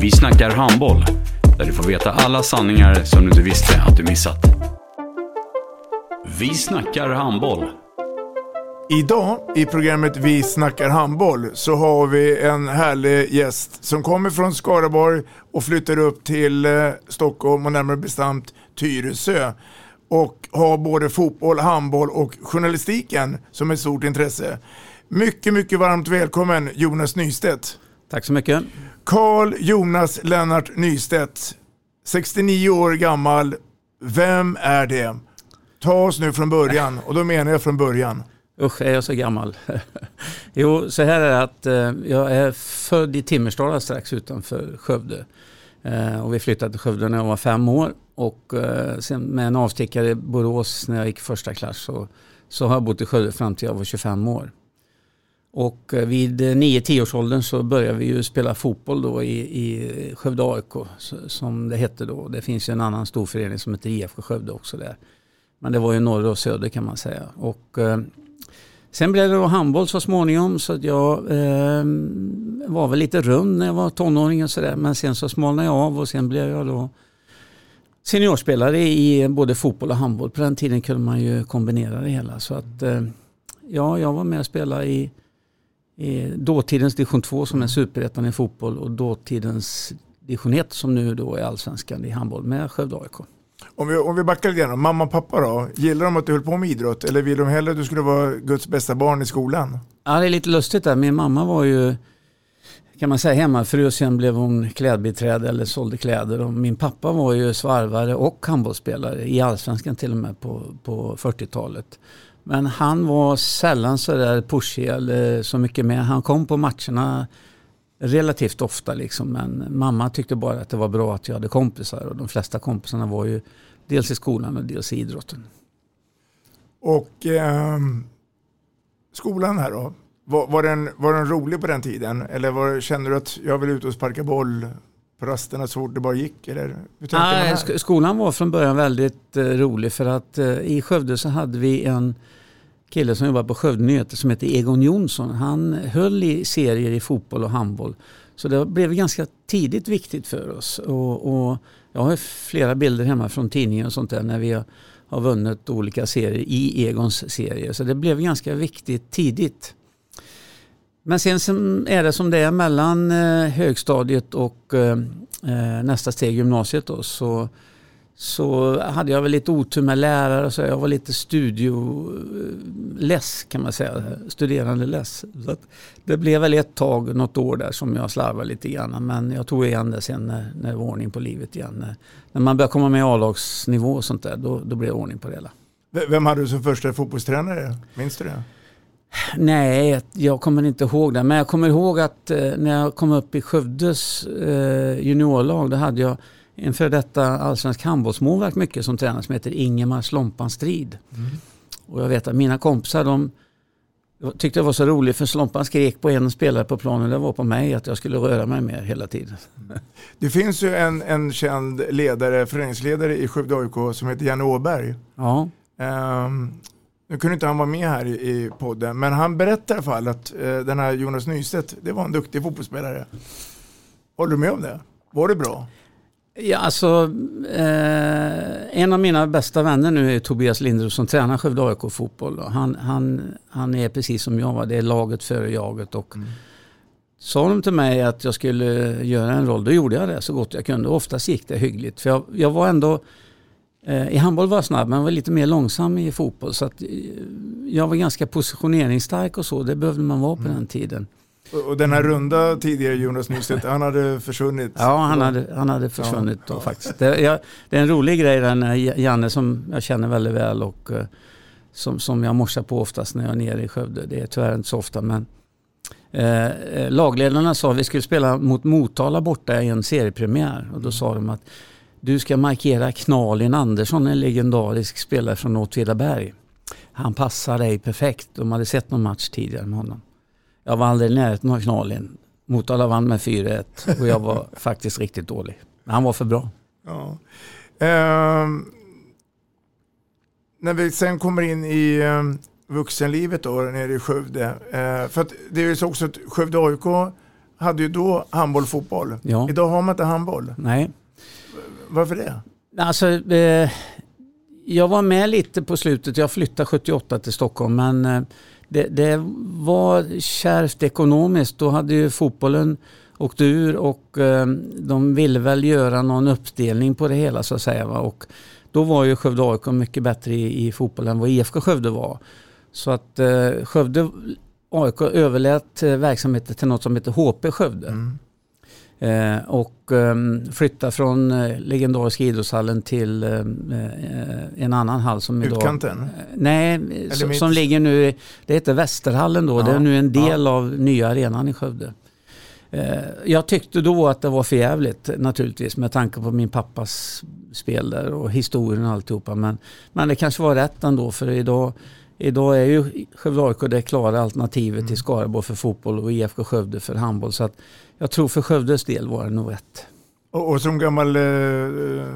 Vi snackar handboll, där du får veta alla sanningar som du inte visste att du missat. Vi snackar handboll. Idag i programmet Vi snackar handboll så har vi en härlig gäst som kommer från Skaraborg och flyttar upp till eh, Stockholm och närmare bestämt Tyresö. Och har både fotboll, handboll och journalistiken som ett stort intresse. Mycket, mycket varmt välkommen Jonas Nystedt. Tack så mycket. Karl Jonas Lennart Nystedt, 69 år gammal. Vem är det? Ta oss nu från början och då menar jag från början. Usch, är jag så gammal? jo, så här är det att eh, jag är född i Timmersdala strax utanför Skövde. Eh, och vi flyttade till Skövde när jag var fem år. Och eh, sen med en avstickare i Borås när jag gick första klass så, så har jag bott i Skövde fram till jag var 25 år. Och eh, vid 9-10 års åldern så började vi ju spela fotboll då i, i Skövde AIK som det hette då. Det finns ju en annan stor förening som heter IFK Skövde också där. Men det var ju norr och söder kan man säga. Och, eh, sen blev det då handboll så småningom så att jag eh, var väl lite rund när jag var tonåring och sådär. Men sen så smalnade jag av och sen blev jag då seniorspelare i både fotboll och handboll. På den tiden kunde man ju kombinera det hela. Så att eh, ja, jag var med och spelade i i dåtidens division 2 som är superettan i fotboll och dåtidens division 1 som nu då är allsvenskan i handboll med Skövde AIK. Om vi, om vi backar lite grann, mamma och pappa då? Gillar de att du höll på med idrott eller vill de hellre att du skulle vara Guds bästa barn i skolan? Ja, det är lite lustigt där. Min mamma var ju kan man säga hemmafru och sen blev hon klädbiträde eller sålde kläder. Och min pappa var ju svarvare och handbollsspelare i allsvenskan till och med på, på 40-talet. Men han var sällan så där pushig eller så mycket med. Han kom på matcherna relativt ofta liksom. Men mamma tyckte bara att det var bra att jag hade kompisar. Och de flesta kompisarna var ju dels i skolan och dels i idrotten. Och eh, skolan här då? Var, var, den, var den rolig på den tiden? Eller var, kände du att jag vill ut och sparka boll på rasterna så fort det bara gick? Eller, Nej, sk skolan var från början väldigt eh, rolig för att eh, i Skövde så hade vi en kille som jobbade på Skövde Nyheter som heter Egon Jonsson. Han höll i serier i fotboll och handboll. Så det blev ganska tidigt viktigt för oss. Och, och jag har flera bilder hemma från tidningen och sånt där när vi har vunnit olika serier i Egons serier. Så det blev ganska viktigt tidigt. Men sen är det som det är mellan eh, högstadiet och eh, eh, nästa steg gymnasiet då, så, så hade jag väl lite otur med lärare så jag var lite studioless kan man säga, studerande less. Så det blev väl ett tag, något år där som jag slarvade lite grann men jag tog igen det sen när, när det var ordning på livet igen. När, när man började komma med i A-lagsnivå och sånt där då, då blev det ordning på det hela. Vem hade du som första fotbollstränare? Minns du det? Nej, jag kommer inte ihåg det. Men jag kommer ihåg att eh, när jag kom upp i Skövdes eh, juniorlag då hade jag en före detta allsvensk handbollsmålvakt mycket som tränare som heter Ingemar Slompan Strid. Mm. Och jag vet att mina kompisar de tyckte det var så roligt för Slompan skrek på en spelare på planen. Det var på mig att jag skulle röra mig mer hela tiden. Det finns ju en, en känd ledare, föreningsledare i Skövde AIK som heter Janne Åberg. Ja. Um, nu kunde inte han vara med här i, podden, men han berättar i alla fall att eh, den här Jonas Nystedt, det var en duktig fotbollsspelare. Håller du med om det? Var det bra? Ja, alltså, eh, en av mina bästa vänner nu är Tobias Lindros som tränar Skövde AIK fotboll. Han, han, han är precis som jag, var. det är laget före jaget. Och mm. sa de till mig att jag skulle göra en roll, då gjorde jag det så gott jag kunde. Oftast gick det hyggligt. För jag, jag var ändå, i handboll var jag snabb men var lite mer långsam i fotboll. Så att, eh, jag var ganska positioneringsstark och så, det behövde man vara på Mm. den tiden. Och- den här runda tidigare Jonas Nystedt, han hade försvunnit. Ja, han hade, han hade försvunnit Ja, då faktiskt. Det, jag, det är en rolig grej där när Janne som jag känner väldigt väl och eh, som, som jag morsar på oftast när jag är nere i Skövde. Det är tyvärr inte så ofta men eh, eh, lagledarna sa att vi skulle spela mot Motala borta i en seriepremiär och då sa de att du ska markera Knalin Andersson, en legendarisk spelare från Åtvidaberg. Han passar dig perfekt. De hade sett någon match tidigare med honom. Jag var aldrig i närheten av Knalin. Motala vann med 4-1 och jag var faktiskt riktigt dålig. Men han var för bra. Ja. Ehm, när vi sen kommer in i um, vuxenlivet då, nere i Skövde. Eh, för att det är också att Skövde AIK hade ju då handboll, fotboll. Ja. Idag har man inte handboll. Nej. Varför det? Alltså, eh, jag var med lite på slutet. Jag flyttade 78 till Stockholm men eh, det, det var kärvt ekonomiskt. Då hade ju fotbollen åkt ur och eh, de ville väl göra någon uppdelning på det hela så att säga. Va? Och då var ju Skövde AIK mycket bättre i, i fotboll än vad IFK Skövde var. Så att eh, Skövde AIK överlät eh, verksamheten till något som heter HP Skövde. Mm. Eh, och eh, flytta från eh, legendariska idrottshallen till eh, en annan hall som idag... Utkanten? Nej, som, mitt? som ligger nu, det heter Västerhallen då. Ja, Det är nu en del av nya arenan i Skövde. Jag tyckte då att det var för jävligt naturligtvis med tanke på min pappas spel där och historien och alltihopa. Men, men det kanske var rätt ändå för idag, idag är ju Skövde AIK det klara alternativet Mm. till Skaraborg för fotboll och IFK Skövde för handboll. Så att jag tror för Skövdes del var det nog rätt. Och, och som gammal eh, eh,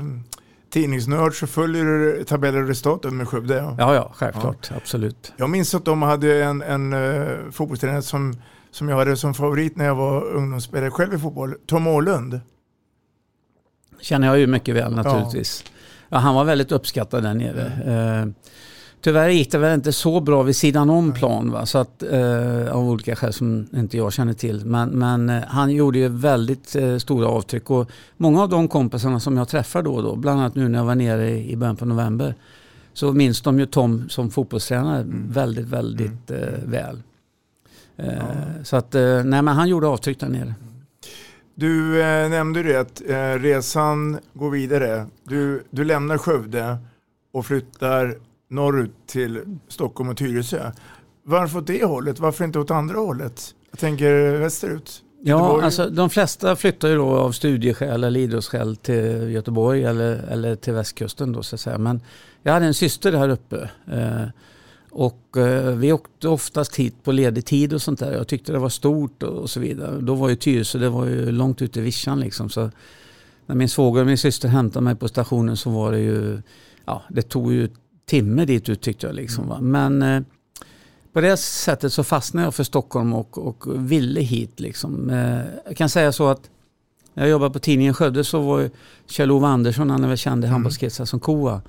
tidningsnörd så följer du tabeller och resultat med Skövde. Ja. Ja, ja, självklart. Absolut. Jag minns att de hade en, en uh, fotbollstränare som, som jag hade som favorit när jag var ungdomsspelare själv i fotboll. Tom Åhlund. Känner jag ju mycket väl naturligtvis. Ja. han var väldigt uppskattad där nere. Eh, tyvärr gick det väl inte så bra vid sidan om plan va? Så att, eh, av olika skäl som inte jag känner till. Men, men eh, han gjorde ju väldigt eh, stora avtryck och många av de kompisarna som jag träffar då och då, bland annat nu när jag var nere i, i början på november, så minns de ju Tom som fotbollstränare väldigt, väldigt eh, väl. Eh, Så att, eh, nej men han gjorde avtryck där nere. Du eh, nämnde det att eh, resan går vidare. Du, du lämnar Skövde och flyttar norrut till Stockholm och Tyresö. Varför åt det hållet? Varför inte åt andra hållet? Jag tänker västerut. Ja, alltså de flesta flyttar ju då av studieskäl eller idrottsskäl till Göteborg eller, eller till västkusten då så att säga. Men jag hade en syster här uppe. Eh, och eh, vi åkte oftast hit på ledig tid och sånt där. Jag tyckte det var stort och, och så vidare. Då var ju Tyresö, det var ju långt ute i vischan liksom. Så när min svåger och min syster hämtade mig på stationen så var det ju, ja det tog ju timme dit ut tyckte jag liksom. Va? Men eh, på det sättet så fastnade jag för Stockholm och, och ville hit. Liksom. Eh, Jag kan säga så att när jag jobbade på tidningen Skövde så var Kjell-Ove Andersson, han är väl känd i handbollskretsar som Koa,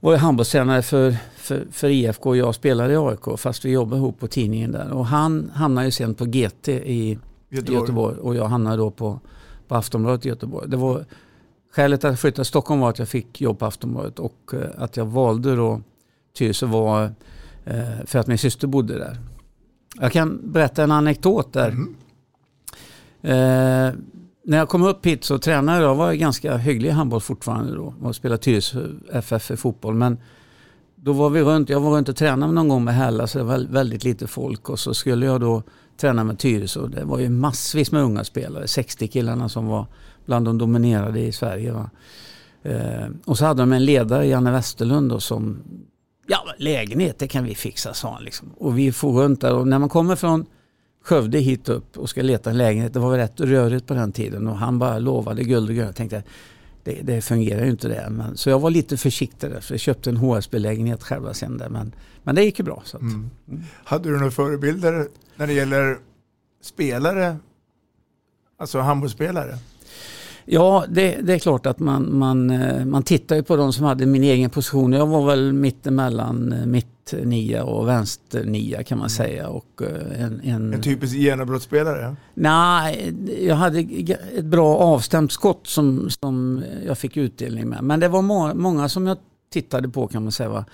var ju handbollstränare för, för, för IFK och jag spelade i AIK fast vi jobbade ihop på tidningen där. Och han hamnade ju sen på GT i Göteborg. Göteborg, och jag hamnade då på, på Aftonbladet i Göteborg. Det var, skälet att jag flyttade till Stockholm var att jag fick jobb på Aftonbladet och eh, att jag valde då Tyresö var eh, för att min syster bodde där. Jag kan berätta en anekdot där. Eh, när jag kom upp hit så tränade jag, var ganska hygglig i handboll fortfarande då och spelade Tyresö FF i fotboll. Men då var vi runt, jag var runt och tränade någon gång med Hälla så det var väldigt lite folk och så skulle jag då träna med Tyresö det var ju massvis med unga spelare, 60 killarna som var bland de dominerade i Sverige. Va? Eh, och så hade de en ledare, Janne Westerlund, då, som Ja, lägenhet det kan vi fixa, sa han. Liksom. Och vi får runt där och när man kommer från Skövde hit upp och ska leta en lägenhet, det var väl rätt rörigt på den tiden och han bara lovade guld och gröna. Jag tänkte, det, det fungerar ju inte det. Men, så jag var lite försiktig där, jag köpte en HSB-lägenhet själva sen där. Men, men det gick ju bra. Så att, Mm. Hade du några förebilder när det gäller spelare? Alltså handbollsspelare? Ja, det, det, är klart att man, man, eh, man tittar ju på de som hade min egen position. Jag var väl mittemellan eh, mitt nia och vänster nia kan man mm. säga. Och eh, en, en... en typisk genombrottsspelare? Nej, jag hade ett bra avstämt skott som, som jag fick utdelning med. Men det var må många som jag tittade på kan man säga. Va?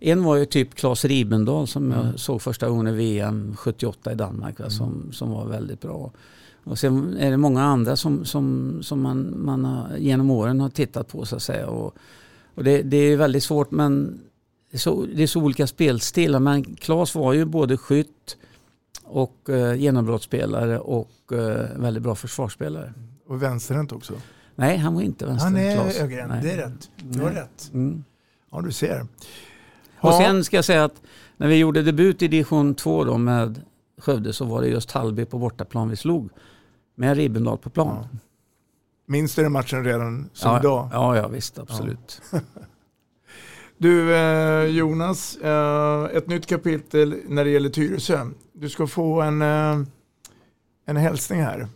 En var ju typ Claes Ribendal som mm. jag såg första gången i VM 78 i Danmark. Va? Mm. Som, som var väldigt bra. Och sen är det många andra som, som, som man, man har, genom åren har tittat på så att säga. Och, och det, det, är väldigt svårt men det är, så, det är så olika spelstilar. Men Claes var ju både skytt och eh, genombrottsspelare och eh, väldigt bra försvarsspelare. Och vänsterhänt också? Nej, han var inte vänsterhänt. Han är högerhänt, det är rätt. Du har rätt. Mm. Ja, du ser. Och sen ska jag säga att när vi gjorde debut i division 2 då med Skövde så var det just Hallby på bortaplan vi slog med Ribendal på plan. Ja. Minns du den matchen redan som ja, idag? Ja, ja visst, absolut. Ja. du eh, Jonas, eh, ett nytt kapitel när det gäller Tyresö. Du ska få en, eh, en hälsning här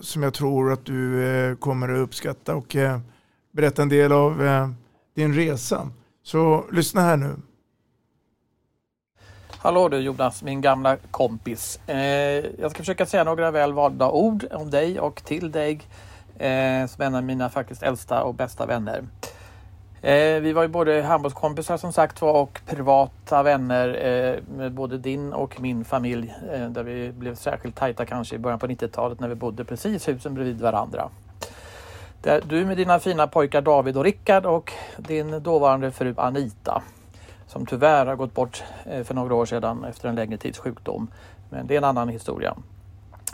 som jag tror att du kommer att uppskatta och berätta en del av din resa. Så lyssna här nu. Hallå du Jonas, min gamla kompis. Eh, jag ska försöka säga några väl valda ord om dig och till dig eh, som en av mina faktiskt äldsta och bästa vänner. Eh, vi var ju både handbollskompisar som sagt var och privata vänner eh, med både din och min familj eh, där vi blev särskilt tajta kanske i början på 90-talet när vi bodde precis husen bredvid varandra du med dina fina pojkar David och Rickard och din dåvarande fru Anita som tyvärr har gått bort eh, för några år sedan efter en längre tids sjukdom. Men det är en annan historia.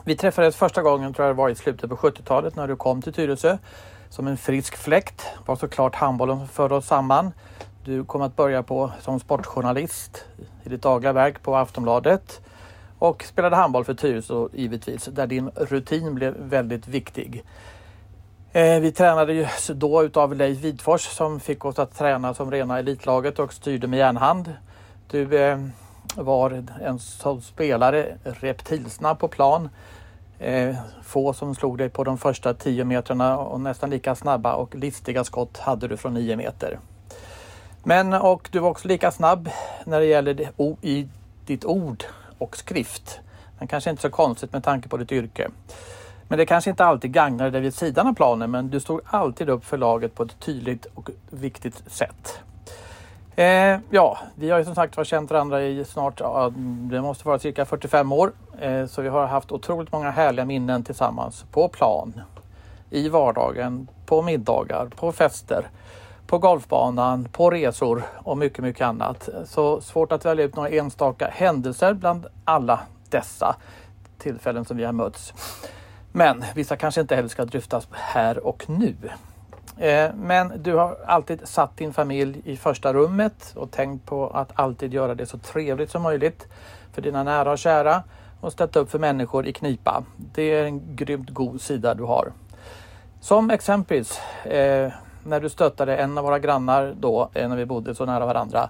Vi träffades första gången tror jag det var i slutet på 70-talet när du kom till Tyresö som en frisk fläkt. Det var såklart handbollen som förde oss samman. Du kom att börja på som sportjournalist i ditt dagliga verk på Aftonbladet och spelade handboll för Tyresö givetvis där din rutin blev väldigt viktig. Eh, vi tränade ju då utav Leif Widfors som fick oss att träna som rena elitlaget och styrde med järnhand. Du eh, var en sån spelare reptilsnabb på plan. Eh, få som slog dig på de första 10 metrarna och nästan lika snabba och listiga skott hade du från 9 meter. Men och du var också lika snabb när det gäller det, o, i ditt ord och skrift. Men kanske inte så konstigt med tanke på ditt yrke. Men det kanske inte alltid gagnade dig vid sidan av planen men du stod alltid upp för laget på ett tydligt och viktigt sätt. Eh, ja, vi har ju som sagt var känt varandra i snart, ja, det måste vara cirka 45 år. Eh, så vi har haft otroligt många härliga minnen tillsammans på plan, i vardagen, på middagar, på fester, på golfbanan, på resor och mycket, mycket annat. Så svårt att välja ut några enstaka händelser bland alla dessa tillfällen som vi har mötts. Men vissa kanske inte heller ska dryftas här och nu. Eh, men du har alltid satt din familj i första rummet och tänkt på att alltid göra det så trevligt som möjligt för dina nära och kära och stötta upp för människor i knipa. Det är en grymt god sida du har. Som exempelvis eh, när du stöttade en av våra grannar då, eh, när vi bodde så nära varandra,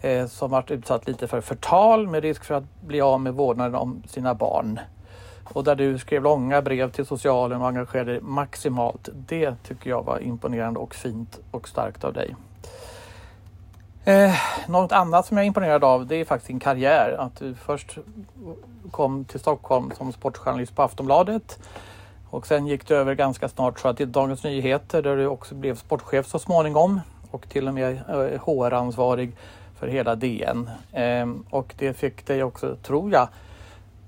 eh, som varit utsatt lite för förtal med risk för att bli av med vårdnaden om sina barn och där du skrev långa brev till socialen och engagerade dig maximalt. Det tycker jag var imponerande och fint och starkt av dig. Eh, något annat som jag är imponerad av det är faktiskt din karriär. Att du först kom till Stockholm som sportjournalist på Aftonbladet och sen gick du över ganska snart så att till Dagens Nyheter där du också blev sportchef så småningom och till och med eh, HR-ansvarig för hela DN. Eh, och det fick dig också, tror jag,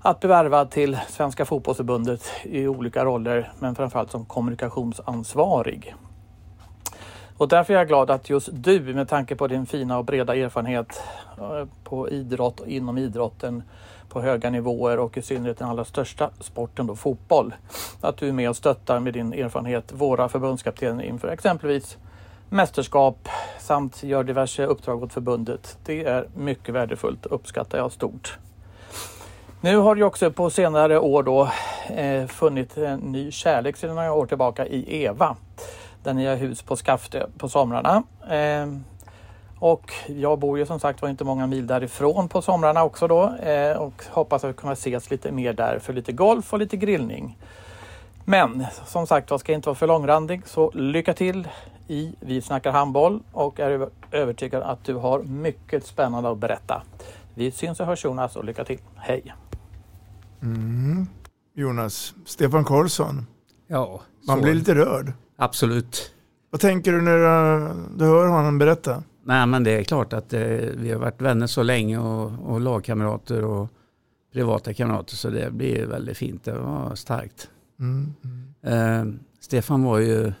att bli värvad till Svenska fotbollsförbundet i olika roller men framförallt som kommunikationsansvarig. Och därför är jag glad att just du med tanke på din fina och breda erfarenhet eh, på idrott och inom idrotten på höga nivåer och i synnerhet den allra största sporten då fotboll. Att du är med och stöttar med din erfarenhet våra förbundskaptener inför exempelvis mästerskap samt gör diverse uppdrag åt förbundet. Det är mycket värdefullt uppskattar jag stort. Nu har det också på senare år då eh, funnit en ny kärlek sedan några år tillbaka i Eva. Där ni har hus på Skaftö på somrarna. Eh, och jag bor ju som sagt var inte många mil därifrån på somrarna också då eh, och hoppas att vi kommer ses lite mer där för lite golf och lite grillning. Men som sagt jag ska inte vara för långrandig så lycka till i Vi snackar handboll och är övertygad att du har mycket spännande att berätta. Vi syns och hörs Jonas och lycka till. Hej! Mm. Jonas, Stefan Karlsson. Ja, Man så- blir lite rörd. Absolut. Vad tänker du när du, du hör honom berätta? Nej men det är klart att eh, vi har varit vänner så länge och, och lagkamrater och privata kamrater så det blir väldigt fint. Det var starkt. Mm. Eh, Stefan var ju,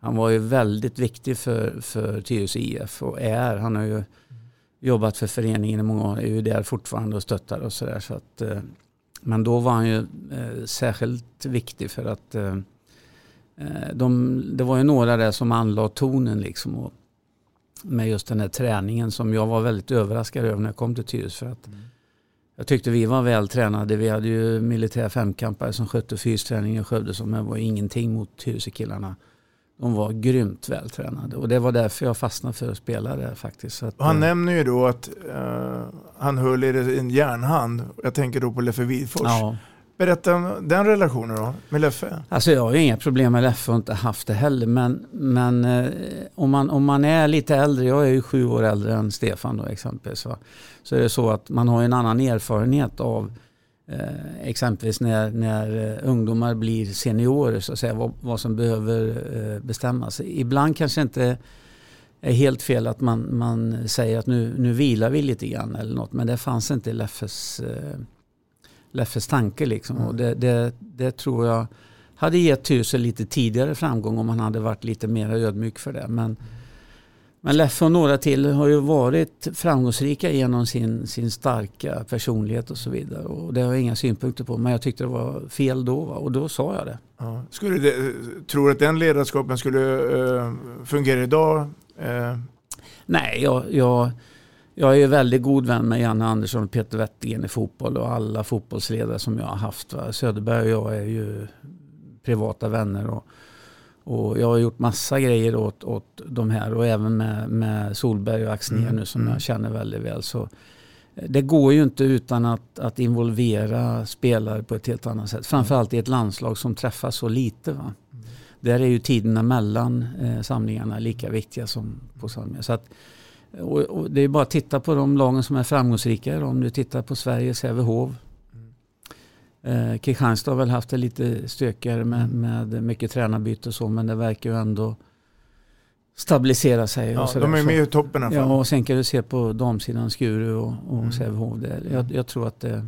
han var ju väldigt viktig för, för Tyresö IF och är. Han har ju jobbat för föreningen i många år, är ju där fortfarande och stöttar och sådär. Så att, eh, men då var han ju eh, särskilt viktig för att eh, de, det var ju några där som anlade tonen liksom. Och, med just den här träningen som jag var väldigt överraskad över när jag kom till Tyresö. För att Jag tyckte vi var väl tränade. Vi hade ju militär femkampare som skötte fysträning i Skövde som var ingenting mot Tyresö-killarna. De var grymt vältränade och det var därför jag fastnade för att spela där faktiskt. Att, han eh, nämner ju då att eh, han höll i en järnhand. Jag tänker då på Leffe Widfors. ja. Berätta om den relationen då med Leffe. Alltså jag har ju inga problem med Leffe och inte haft det heller. Men, men eh, om, man, om man är lite äldre, jag är ju sju år äldre än Stefan då exempelvis. Va? Så är det så att man har en annan erfarenhet av eh, exempelvis när, när eh, ungdomar blir seniorer, så att säga, vad, vad som behöver eh, bestämmas. Ibland kanske inte är helt fel att man, man säger att nu, nu vilar vi lite grann eller något. Men det fanns inte i Leffes, eh, Leffes tanke liksom. Och det, det, det tror jag hade gett Tyresö lite tidigare framgång om han hade varit lite mer ödmjuk för det. Men, men Leffe och några till har ju varit framgångsrika genom sin, sin starka personlighet och så vidare. Och det har jag inga synpunkter på. Men jag tyckte det var fel då och då sa jag det. Ja. Skulle det, tror du att den ledarskapen skulle eh, fungera idag? Eh, Nej, jag, jag, jag är väldigt god vän med Janne Andersson och Peter Wettergren i fotboll och alla fotbollsledare som jag har haft. Va? Söderberg och jag är ju privata vänner. Och, och jag har gjort massa grejer åt, åt de här och även med, med Solberg och Axnér Mm, nu som mm. jag känner väldigt väl. Så eh, det går ju inte utan att, att involvera spelare på ett helt annat sätt. Framförallt i ett landslag som träffas så lite. Va? Där är ju tiderna mellan eh, samlingarna lika viktiga som på samlingar. Så att, och, och det är bara att titta på de lagen som är framgångsrika. Om du tittar på Sverige, Sävehof. Eh, Kristianstad har väl haft det lite stökigare med, med mycket tränarbyte och så. Men det verkar ju ändå stabilisera sig. ja, de är med i toppen i alla fall. Ja, och sen kan du se på damsidan Skuru och, och Mm. Sävehof. Jag, jag tror att det,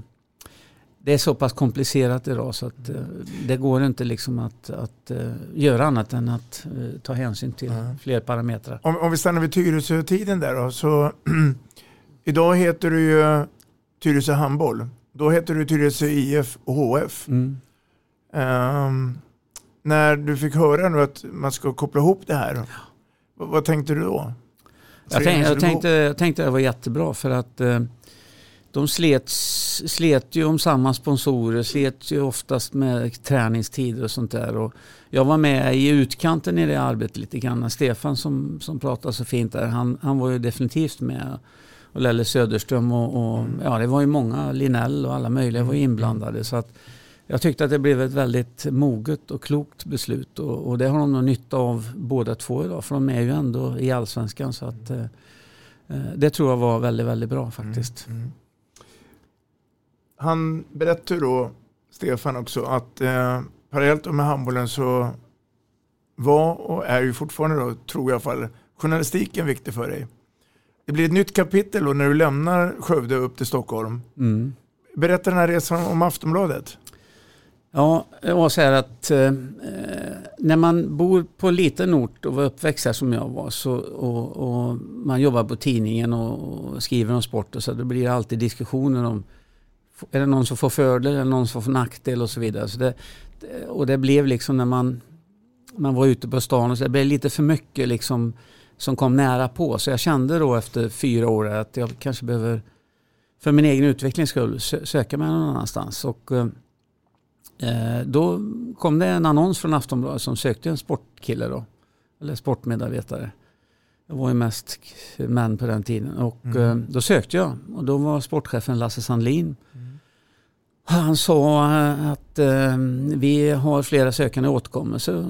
det är så pass komplicerat idag så att eh, det går inte liksom att, att eh, göra annat än att eh, ta hänsyn till Ja. fler parametrar. Om, om vi stannar vid Tyresö-tiden där då. Så, idag heter du ju Tyresö Handboll. Då heter du Tyresö IF och HF. Mm. Ehm, när du fick höra nu att man ska koppla ihop det här. Vad, vad tänkte du då? Jag, Serien tänk, jag, tänkte, jag tänkte det var jättebra för att eh, de slet, slet ju om samma sponsorer, slet ju oftast med träningstider och sånt där. Och jag var med i utkanten i det arbetet lite grann. Stefan som, som pratade så fint där, han, han var ju definitivt med. Och Lelle Söderström och, och ja, det var ju många, Linell och alla möjliga var ju inblandade. Så att jag tyckte att det blev ett väldigt moget och klokt beslut och, och det har de nog nytta av båda två idag för de är ju ändå i allsvenskan så att eh, eh, det tror jag var väldigt, väldigt bra faktiskt. Mm. Han berättade då, Stefan också, att eh, parallellt med handbollen så var och är ju fortfarande då, tror jag i alla fall, journalistiken viktig för dig. Det blir ett nytt kapitel då när du lämnar Skövde upp till Stockholm. Mm. Berätta den här resan om Aftonbladet. Ja, det var så här att eh, när man bor på en liten ort och var uppväxt här som jag var så, och, och man jobbar på tidningen och, och skriver om sport och så då blir det alltid diskussioner om är det någon som får fördel eller någon som får nackdel och så vidare. Så det, det- och det blev liksom när man, man var ute på stan och så det blev lite för mycket liksom som kom nära på. Så jag kände då efter fyra år att jag kanske behöver för min egen utvecklings skull sö- söka mig någon annanstans. Och, eh, Eh, då kom det en annons från Aftonbladet som sökte en sportkille då. Eller sportmedarbetare. Det var ju mest män på den tiden. Och Mm. eh, då sökte jag. Och då var sportchefen Lasse Sandlin. Han sa eh, att eh, vi har flera sökande återkommer. Så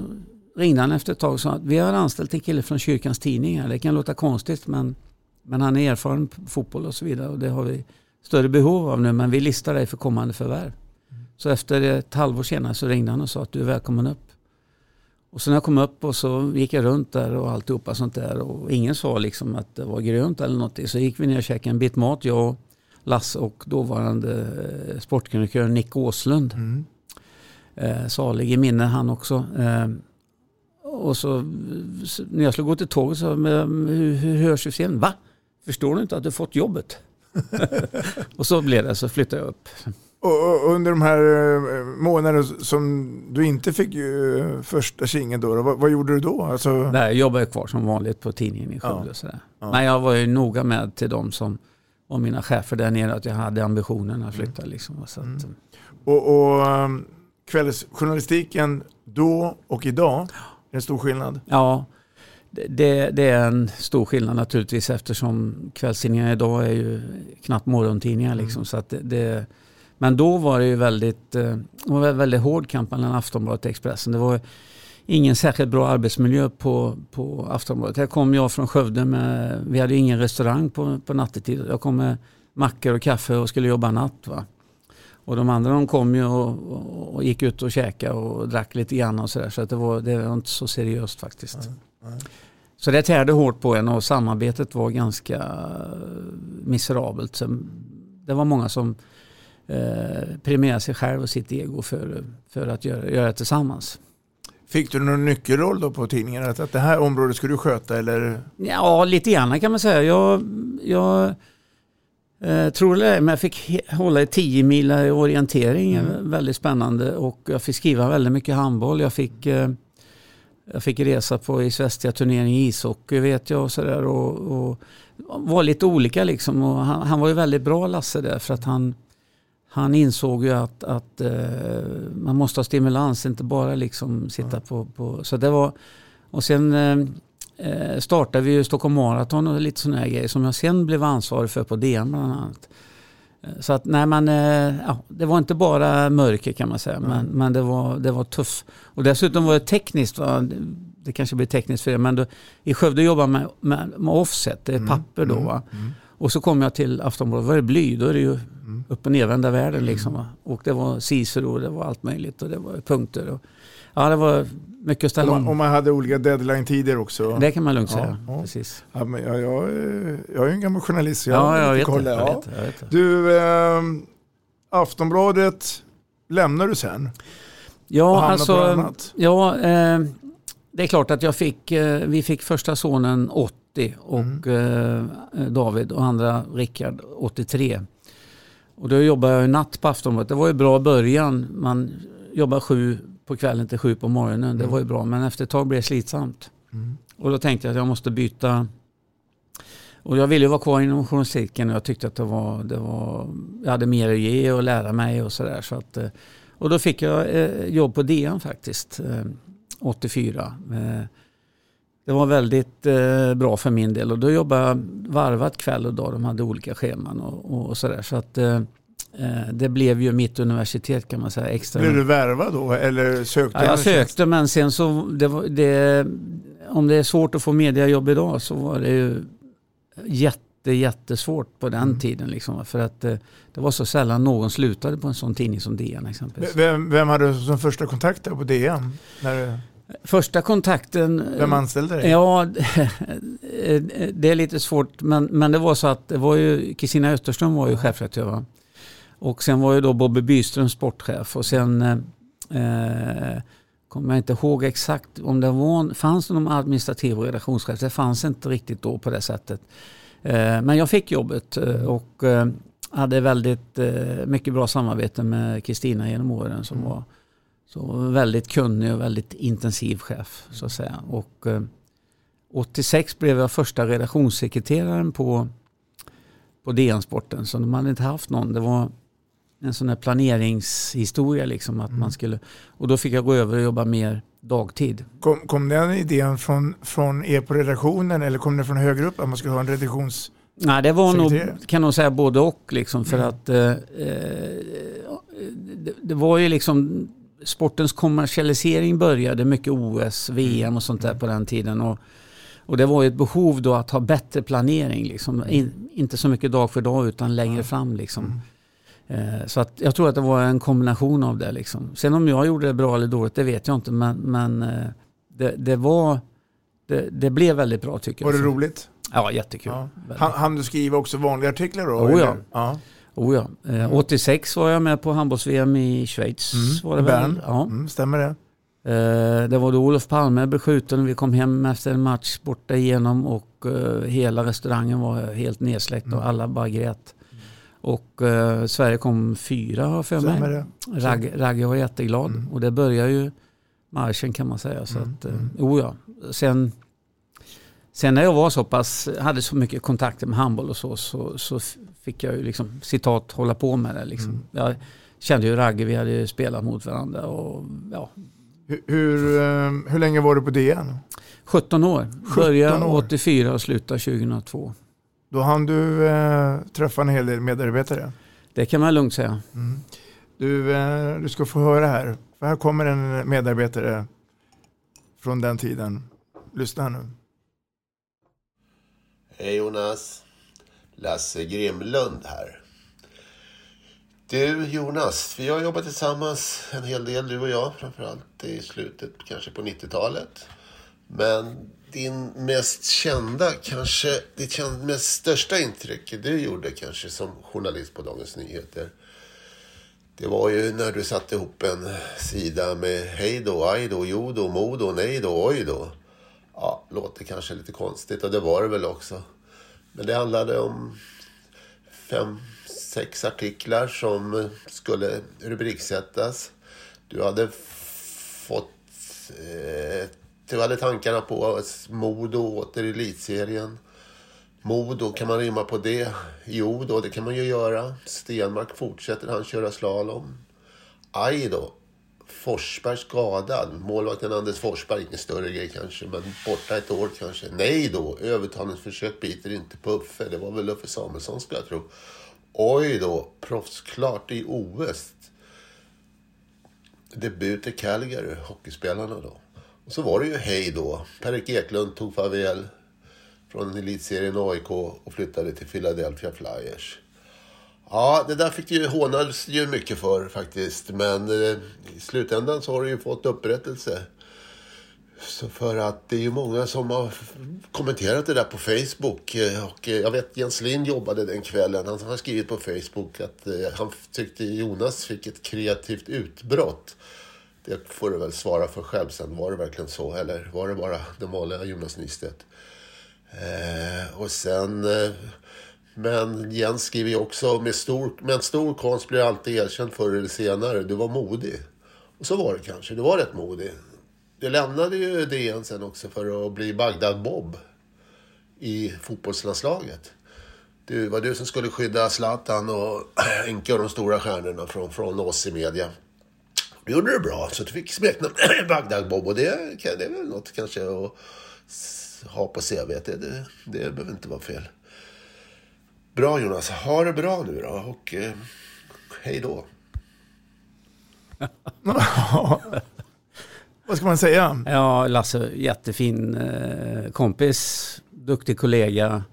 ringde han efter ett tag och sa att vi har anställt en kille från kyrkans tidning. här. Det kan låta konstigt men, men han är erfaren på fotboll och så vidare. Och det har vi större behov av nu men vi listar dig för kommande förvärv. Så efter ett halvår senare så ringde han och sa att du är välkommen upp. Och så när jag kom upp och så gick jag runt där och alltihopa sånt där och ingen sa liksom att det var grönt eller något. Så gick vi ner och käkade en bit mat, jag och Lasse och dåvarande eh, sportkrönikör Nick Åslund. Mm. Eh, salig i minne han också. Eh, och så när jag skulle gå till tåget så men, hur, hur hörs sen? Va? Förstår du inte att du fått jobbet? och så blev det, så flyttade jag upp. Och, och under de här eh, månaderna som du inte fick eh, första kingen då, vad, vad, gjorde du då? Alltså... Nej, jag jobbade kvar som vanligt på tidningen i Skövde. Ja. Ja. Men jag var ju noga med till de som var mina chefer där nere att jag hade ambitionen att flytta. Mm. Liksom, så att, mm. Och, och um, kvällsjournalistiken då och idag, är en stor skillnad? Ja, det, det, är en stor skillnad naturligtvis eftersom kvällstidningar idag är ju knappt morgontidningar. Mm. Liksom, så att det, det, men då var det ju väldigt, eh, det var väldigt hård kamp mellan Aftonbladet och Expressen. Det var ingen särskilt bra arbetsmiljö på, på Aftonbladet. Här kom jag från Skövde med, vi hade ingen restaurang på, på nattetid. Jag kom med mackor och kaffe och skulle jobba natt. Va? Och de andra de kom ju och, och, gick ut och käkade och drack lite grann och sådär. Så att det, var, det var inte så seriöst faktiskt. Mm. Mm. Så det tärde hårt på en och samarbetet var ganska miserabelt. Så det var många som eh, premierade sig själv och sitt ego för, för att göra, göra det tillsammans. Fick du någon nyckelroll då på tidningen? Att, att det här området skulle du sköta eller? Ja, lite grann kan man säga. Jag, jag eh, tror det, men jag fick hålla i 10 mil orientering. Mm. Väldigt spännande och jag fick skriva väldigt mycket handboll. Jag fick, eh, jag fick resa på i Svästia turnering i ishockey vet jag och sådär. Och, och, var lite olika liksom. Och han, han var ju väldigt bra Lasse där för att han han insåg ju att, att uh, man måste ha stimulans, inte bara liksom sitta mm. på, på... Så det var... Och sen uh, startade vi ju Stockholm Marathon och lite sådana här grejer som jag sen blev ansvarig för på DN bland annat. Så att nej men, ja, det var inte bara mörker kan man säga, mm. men, men det, var, det var tufft. Och dessutom var det tekniskt, det kanske blir tekniskt för er, men då, i Skövde jobbade man med, med, offset, det är mm. papper då. Va? Mm. Och så kom jag till Aftonbladet, var det bly? Då är det ju mm. upp och nervända världen mm. liksom. Va? Och det var Cicero och det var allt möjligt och det var punkter. Och, ja, det var mycket att ställa om. Och man hade olika deadline-tider också. Det kan man lugnt säga. Ja, Precis. Ja, men jag, jag, jag är en gammal journalist. Jag ja, jag vet, kolla. Det, jag, vet, jag vet Du, eh, Aftonbladet lämnar du sen? Ja, alltså, ja, eh, det är klart att jag fick, eh, vi fick första sonen 80 och mm. eh, David och andra Rickard 83. Och då jobbade jag natt på Aftonbladet. Det var ju bra början. Man jobbar sju på kvällen till sju på morgonen. Mm. Det var ju bra men efter ett tag blev det slitsamt. Mm. Och då tänkte jag att jag måste byta. Och jag ville ju vara kvar inom journalistiken och jag tyckte att det var, det var, jag hade mer att ge och lära mig och sådär. Så att, eh, och då fick jag eh, jobb på DN faktiskt. 84. Eh, det var väldigt eh, bra för min del och då jobbade jag varvat kväll och dag. De hade olika scheman och, och sådär. Så att eh, det blev ju mitt universitet kan man säga. Extra. Blev du värvad då eller sökte? Ja, jag sökte men sen så, det var, det, om det är svårt att få mediajobb idag så var det ju jätte, jättesvårt på den mm. tiden. Liksom, för att det var så sällan någon slutade på en sån tidning som DN exempelvis. Vem, vem hade du som första kontakt på DN? När Första kontakten... Vem anställde dig? Ja, det är lite svårt. Men, men det var så att det var ju, Kristina Österström var ju chefredaktör. Och sen var ju då Bobby Byström sportchef. Och sen eh, kommer jag inte ihåg exakt om det var, fanns det någon administrativ redaktionschef. Det fanns inte riktigt då på det sättet. Eh, men jag fick jobbet eh, och eh, hade väldigt eh, mycket bra samarbete med Kristina genom åren som mm. var så väldigt kunnig och väldigt intensiv chef så att säga. Och, eh, 86 blev jag första redaktionssekreteraren på, på DN-sporten. Så de hade inte haft någon. Det var en sån här planeringshistoria. Liksom, att mm. man skulle, och då fick jag gå över och jobba mer dagtid. Kom, kom den idén från, från er på redaktionen eller kom den från högre upp att man skulle ha en redaktions... Nej, det var nog, kan nog säga både och. Liksom, för mm. att eh, eh det, det var ju liksom sportens kommersialisering började mycket OS, VM och sånt där på den tiden. Och, och det var ju ett behov då att ha bättre planering. Liksom. In, inte så mycket dag för dag utan längre fram. Liksom. Eh, så att jag tror att det var en kombination av det. Liksom. Sen om jag gjorde det bra eller dåligt, det vet jag inte. Men, men eh, det, det, var, det, det, blev väldigt bra tycker jag. Var det roligt? Ja, jättekul. Ja. Han, han du skriva också vanliga artiklar då? Oh, ja. ja. Oh, ja. Eh, 86 var jag med på handbolls-VM i Schweiz. Mm. Var det Bern. Ja. Mm, stämmer det? Eh, det var då Olof Palme blev skjuten. Vi kom hem efter en match borta igenom och eh, hela restaurangen var helt nedsläckt mm. och alla bara grät. Och eh, Sverige kom fyra har för mig. Rag, Ragge var jätteglad mm. och det börjar ju marschen kan man säga. Så mm. att, eh, oh ja. Sen, sen när jag var så pass, hade så mycket kontakter med handboll och så, så, så fick jag ju liksom citat hålla på med det. Liksom. Mm. Jag kände ju Ragge, vi hade spelat mot varandra. Och, ja. hur, hur, eh, hur länge var du på DN? 17 år. 17 Började 84 och slutade 2002. Då hann du eh, träffa en hel del medarbetare. Det kan man lugnt säga. Mm. Du, eh, du ska få höra här. För här kommer en medarbetare från den tiden. Lyssna nu. Hej Jonas. Lasse Grimlund här. Du Jonas, vi har jobbat tillsammans en hel del du och jag. Framförallt i slutet kanske på 90-talet. Men din mest kända, kanske ditt mest största intryck du gjorde kanske som journalist på Dagens Nyheter. Det var ju när du satte ihop en sida med hej då, aj då, jo då, mo då, nej då, oj då. Ja, låter kanske lite konstigt och det var det väl också. Men det handlade om fem, sex artiklar som skulle rubriksättas. Du hade fått ett du hade tankarna på Modo åter i elitserien. Modo, kan man rimma på det? Jo då, det kan man ju göra. Stenmark fortsätter han köra slalom. Aj då. Forsberg skadad. Målvakten Anders Forsberg, ingen större grej kanske, men borta ett år kanske. Nej då, övertalningsförsök biter inte på Uffe. Det var väl Uffe Samuelsson skulle jag tro. Oj då, proffsklart i OS. Debut i Calgary, hockeyspelarna då. Och så var det ju hej då. Per-Erik Eklund tog farväl från elitserien AIK och flyttade till Philadelphia Flyers. Ja, det där fick ju hånas ju mycket för faktiskt. Men eh, i slutändan så har det ju fått upprättelse. Så för att det är ju många som har kommenterat det där på Facebook. Eh, och eh, jag vet Jens Lind jobbade den kvällen. Han har skrivit på Facebook att eh, han tyckte Jonas fick ett kreativt utbrott. Det får du väl svara för själv sen. Var det verkligen så? Eller var det bara det vanliga Jonas Nystedt? Eh, och sen... Eh, men Jens skriver ju också med, stor, med stor konst blir alltid erkänd förr eller senare. Du var modig. Och så var det kanske. Du var rätt modig. Du lämnade ju DN sen också för att bli Bagdad-Bob i fotbollslandslaget. Det var du som skulle skydda Zlatan och Enke och de stora stjärnorna från, från oss i media. Du gjorde det bra, så du fick smeknamn Bagdad-Bob. Och det, det är väl något kanske att ha på CV. Det, det, det behöver inte vara fel. Bra Jonas, ha det bra nu då och eh, hej då. Vad ska man säga? Ja, Lasse, jättefin eh, kompis, duktig kollega.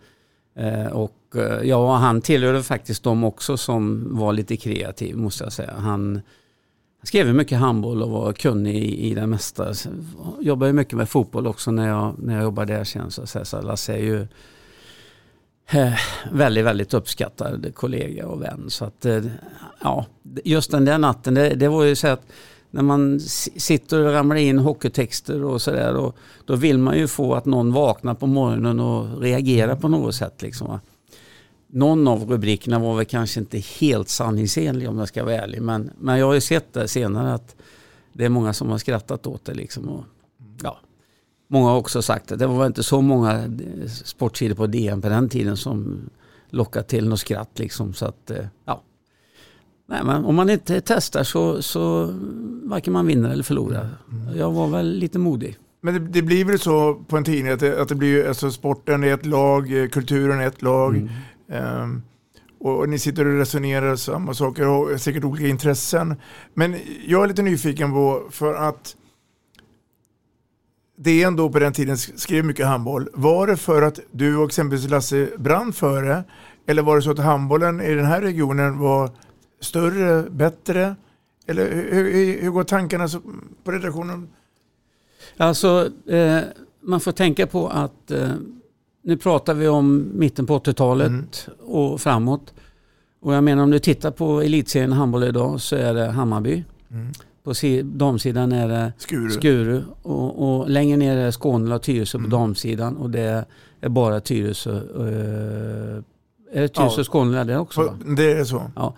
Eh, och eh, ja, han tillhörde faktiskt dem också som var lite kreativ måste jag säga. Han jag skrev mycket handboll och var kunnig i, i det mesta. Jobbade mycket med fotboll också när jag, när jag jobbade där sen. Så, så, så Lasse är ju eh, väldigt, väldigt uppskattad kollega och vän. Så att, eh, ja, just den där natten, det, det var ju så att när man sitter och ramlar in hockeytexter och sådär, då, då vill man ju få att någon vaknar på morgonen och reagerar på något sätt. Liksom, någon av rubrikerna var väl kanske inte helt sanningsenlig om jag ska vara ärlig. Men, men jag har ju sett det senare att det är många som har skrattat åt det. Liksom och, ja. Många har också sagt att det var inte så många sportsidor på DN på den tiden som lockade till något skratt. Liksom, så att, eh, ja. Nej, men om man inte testar så, så varken man vinner eller förlorar. Jag var väl lite modig. Men det, det, blir väl så på en tidning att det, att det blir alltså sporten är ett lag, kulturen är ett lag. Mm. Ehm, och, och ni sitter och resonerar samma saker och har säkert olika intressen. Men jag är lite nyfiken på, för att det ändå på den tiden skrev mycket handboll. Var det för att du och exempelvis Lasse brann för det? Eller var det så att handbollen i den här regionen var större, bättre? Eller hur, hur, hur går tankarna på redaktionen? Alltså, eh, man får tänka på att eh, nu pratar vi om mitten på 80-talet mm. och framåt. Och jag menar om du tittar på elitserien handboll idag så är det Hammarby. Mm. På damsidan är det Skuru, Skuru och, och, längre ner är Skåne och Tyresö mm. på damsidan och det är bara Tyresö. Uh, är det Tyresö och Skåne det också? Va? Det är så. Ja.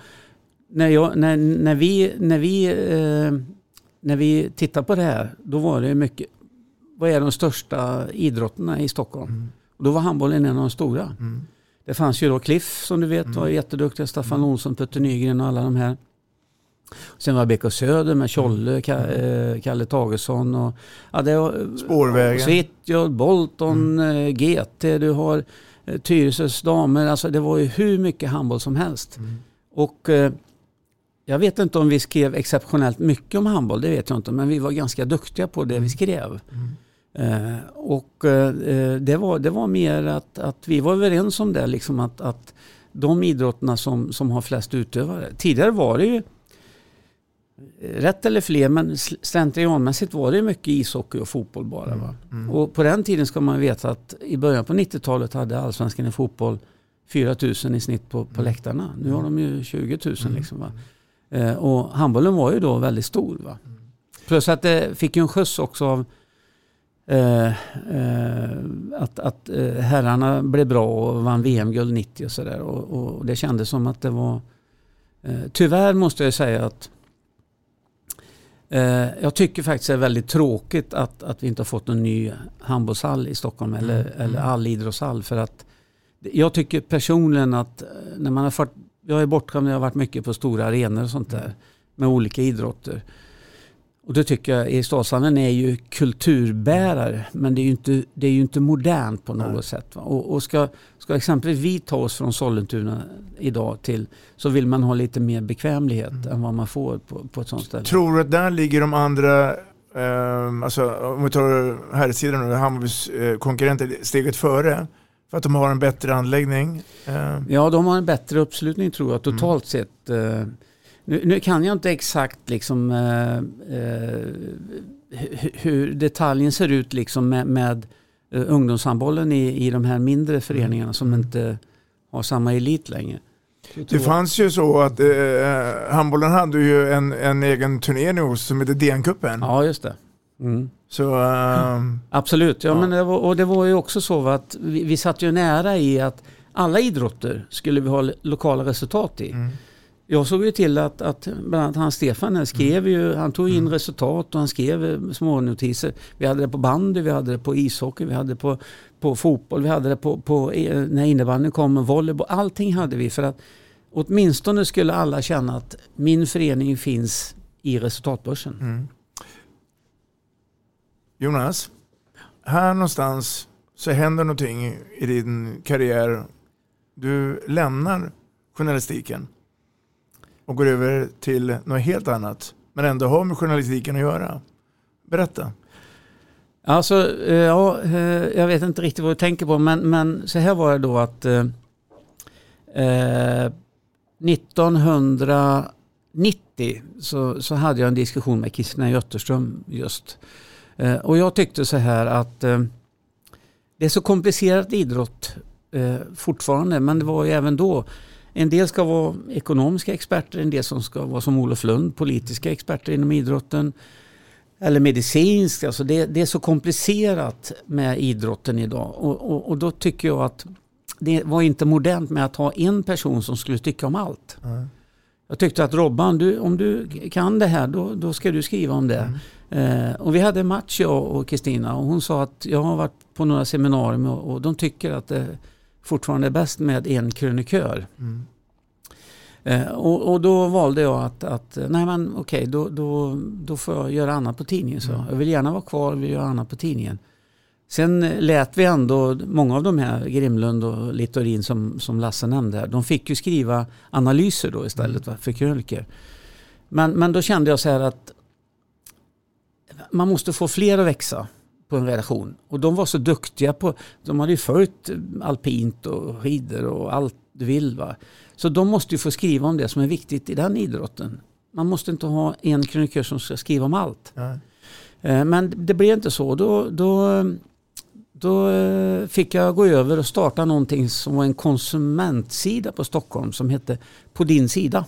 När, jag, när, när vi, när, vi, uh, när vi tittar på det här då var det mycket, vad är de största idrotterna i Stockholm? Mm. Och då var handbollen en av de stora. Mm. Det fanns ju då Cliff som du vet mm. var jätteduktiga, Staffan mm. Olsson, Putte Nygren och alla de här. Sen var BK Söder med Tjolle, mm. Kalle Tagesson och ja, det var, Spårvägen. Svitjod, Bolton, mm. Eh, GT, du har eh, Tyresös damer. Alltså det var ju hur mycket handboll som helst. Mm. Och eh, jag vet inte om vi skrev exceptionellt mycket om handboll, det vet jag inte. Men vi var ganska duktiga på det vi mm. skrev. Mm. Eh, och eh, det, var, det var mer att, att vi var överens om det, liksom att, att de idrotterna som, som har flest utövare. Tidigare var det ju rätt eller fler, men slentrianmässigt var det mycket ishockey och fotboll bara. Mm, va? Mm. Och på den tiden ska man veta att i början på 90-talet hade allsvenskan i fotboll 4 000 i snitt på, på mm. läktarna. Nu har de ju 20 000. Mm. Liksom, va? Eh, och handbollen var ju då väldigt stor. Va? Plus att det fick ju en skjuts också av eh, eh, att, att eh, herrarna blev bra och vann VM-guld 90 och sådär. Och, och, det kändes som att det var... Eh, tyvärr måste jag säga att Eh, jag tycker faktiskt det är väldigt tråkigt att, att vi inte har fått en ny handbollshall i Stockholm eller, mm. eller mm. all idrottshall. För att jag tycker personligen att när man har fått, jag är bortskämd, jag har varit mycket på stora arenor och sånt där med olika idrotter. Och det tycker jag Eriksdalshallen är ju kulturbärare men det är ju inte, det är ju inte modernt på något Nej. sätt. Och, och, ska, ska exempelvis vi ta oss från Sollentuna idag till så vill man ha lite mer bekvämlighet mm. än vad man får på, på ett sånt ställe. Tror du att där ligger de andra eh, alltså, om vi tar här sidan nu, Hammarbys eh, konkurrenter steget före? För att de har en bättre anläggning? Eh. Ja, de har en bättre uppslutning tror jag totalt mm. sett. Eh, nu, nu, kan jag inte exakt liksom, eh, eh, hur detaljen ser ut liksom med, med uh, ungdomshandbollen i, i de här mindre föreningarna som mm. inte har samma elit längre. Det fanns ju så att eh, handbollen hade ju en, en egen turnering som hette DN-cupen. Ja, just det. Mm. Så, um, Absolut, ja, ja. Men det var, och det var ju också så att vi, vi satt ju nära i att alla idrotter skulle vi ha lokala resultat i. Mm. Jag såg ju till att, att bland annat han Stefan skrev ju, han tog in mm. resultat och han skrev eh, små notiser. Vi hade det på bandy, vi hade det på ishockey, vi hade det på, på fotboll, vi hade det på, på eh, när innebandyn kom, volleyboll. Allting hade vi för att åtminstone skulle alla känna att min förening finns i resultatbörsen. Mm. Jonas, här någonstans så händer någonting i din karriär. Du lämnar journalistiken och går över till något helt annat men ändå har med journalistiken att göra. Berätta. Alltså, eh, ja, eh, jag vet inte riktigt vad du tänker på men, men så här var det då att eh, eh 1990 så, så hade jag en diskussion med Kristina Götterström just. Eh, och jag tyckte så här att eh, det är så komplicerat idrott fortfarande men det var ju även då en del ska vara ekonomiska experter, en del som ska vara som Olof Lund, politiska experter inom idrotten. Eller medicinskt, alltså det, det är så komplicerat med idrotten idag. Och, och, och, då tycker jag att det var inte modernt med att ha en person som skulle tycka om allt. Mm. Jag tyckte att Robban, du, om du kan det här då, då ska du skriva om det. Mm. Eh, och vi hade en match jag och Kristina och hon sa att jag har varit på några seminarier och, och de tycker att det, fortfarande bäst med en krönikör. Mm. Eh, och, och, då valde jag att, att nej men okej, okay, då, då, då får jag göra annat på tidningen. Så. Mm. Jag vill gärna vara kvar och vill göra annat på tidningen. Sen lät vi ändå, många av de här, Grimlund och Littorin som, som Lasse nämnde här, de fick ju skriva analyser då istället mm. för krönikor. Men, men då kände jag så här att man måste få fler att växa på en redaktion. Och de var så duktiga på, de hade ju följt alpint och skidor och allt du vill. Va? Så de måste ju få skriva om det som är viktigt i den idrotten. Man måste inte ha en krönikör som ska skriva om allt. Nej. Eh, men det blev inte så. Då, då, då eh, fick jag gå över och starta någonting som var en konsumentsida på Stockholm som hette På din sida.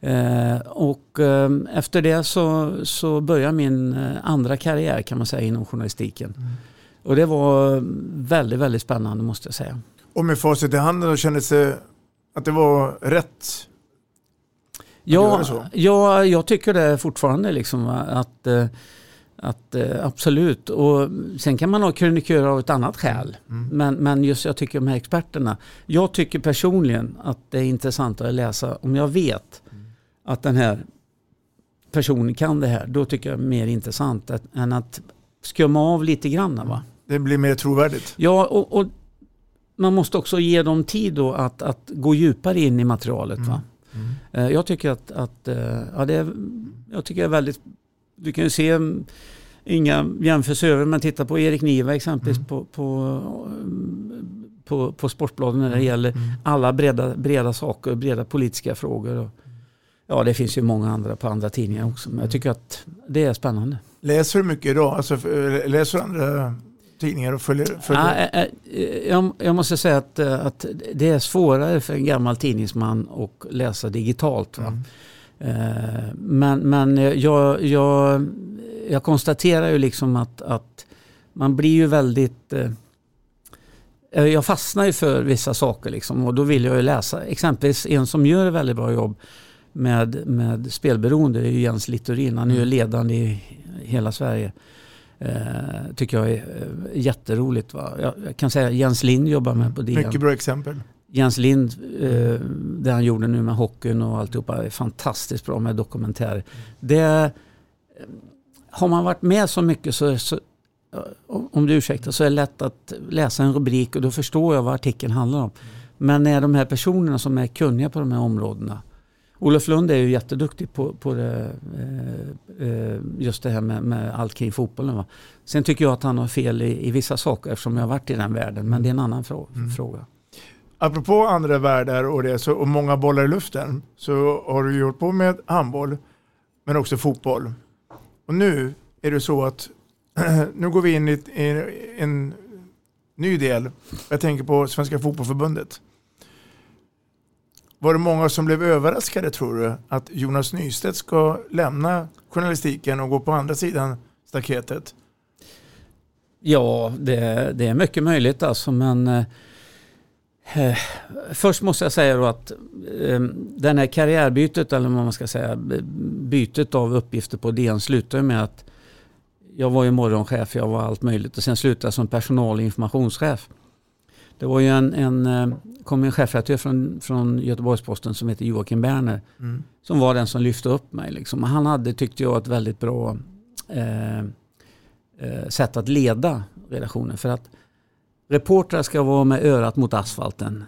Eh, och eh, efter det så, så började min eh, andra karriär kan man säga inom journalistiken. Mm. Och det var väldigt, väldigt spännande måste jag säga. Och med facit i handen, kändes det att det var rätt? Ja, ja, jag tycker det fortfarande. Liksom, att, att, absolut. Och sen kan man ha krönikörer av ett annat skäl. Mm. Men, men just jag tycker de här experterna. Jag tycker personligen att det är intressant att läsa om jag vet att den här personen kan det här, då tycker jag det är mer intressant att, än att skumma av lite grann. Va? Det blir mer trovärdigt. Ja, och, och man måste också ge dem tid då att, att gå djupare in i materialet. Mm. Va? Mm. Jag tycker att, att eh, ja, det är, jag tycker är väldigt, du kan ju se mm, inga jämförelser men titta på Erik Niva exempelvis mm. på, på, på, på Sportbladet när det mm. gäller mm. alla breda, breda saker, breda politiska frågor. Ja, det finns ju många andra på andra tidningar också. Men jag tycker att det är spännande. Läser du mycket idag? Alltså, läser du andra tidningar och följer? följer? Ja, jag, jag, måste säga att, att det är svårare för en gammal tidningsman att läsa digitalt. Mm. Men, men jag, jag, jag konstaterar ju liksom att, att man blir ju väldigt jag fastnar ju för vissa saker liksom och då vill jag ju läsa. Exempelvis en som gör ett väldigt bra jobb med, med spelberoende är ju Jens Littorin. Han är ju mm. ledande i hela Sverige. Eh, tycker jag är eh, jätteroligt. Va? Jag, jag, kan säga Jens Lind jobbar med på DN. Mycket bra exempel. Jens Lind, eh, det han gjorde nu med hockeyn och alltihopa är fantastiskt bra med dokumentärer. Det, eh, har man varit med så mycket så, så om du ursäktar, så är det lätt att läsa en rubrik och då förstår jag vad artikeln handlar om. Men när de här personerna som är kunniga på de här områdena Olof Lund är ju jätteduktig på, på det, eh, eh, just det här med, med allt kring fotbollen. Va? Sen tycker jag att han har fel i, i vissa saker eftersom jag har varit i den världen. Men det är en annan frå mm. fråga. Apropå andra världar och, det, så, och många bollar i luften så har du gjort på med handboll men också fotboll. Och nu är det så att nu går vi in i, i en ny del. Jag tänker på Svenska Fotbollförbundet. Var det många som blev överraskade tror du att Jonas Nystedt ska lämna journalistiken och gå på andra sidan staketet? Ja, det, det är mycket möjligt alltså men eh, eh Först måste jag säga då att eh, den här karriärbytet eller vad man ska säga bytet av uppgifter på DN slutar med att jag var ju morgonchef, jag var allt möjligt och sen slutade jag som personal och informationschef. Det var ju en, en, eh, kom en chefredaktör från, från Göteborgs-Posten som heter Joakim Berner. Mm. Som var den som lyfte upp mig. Liksom. Han hade, tyckte jag, ett väldigt bra eh, eh, sätt att leda redaktionen. För att reportrar ska vara med örat mot asfalten.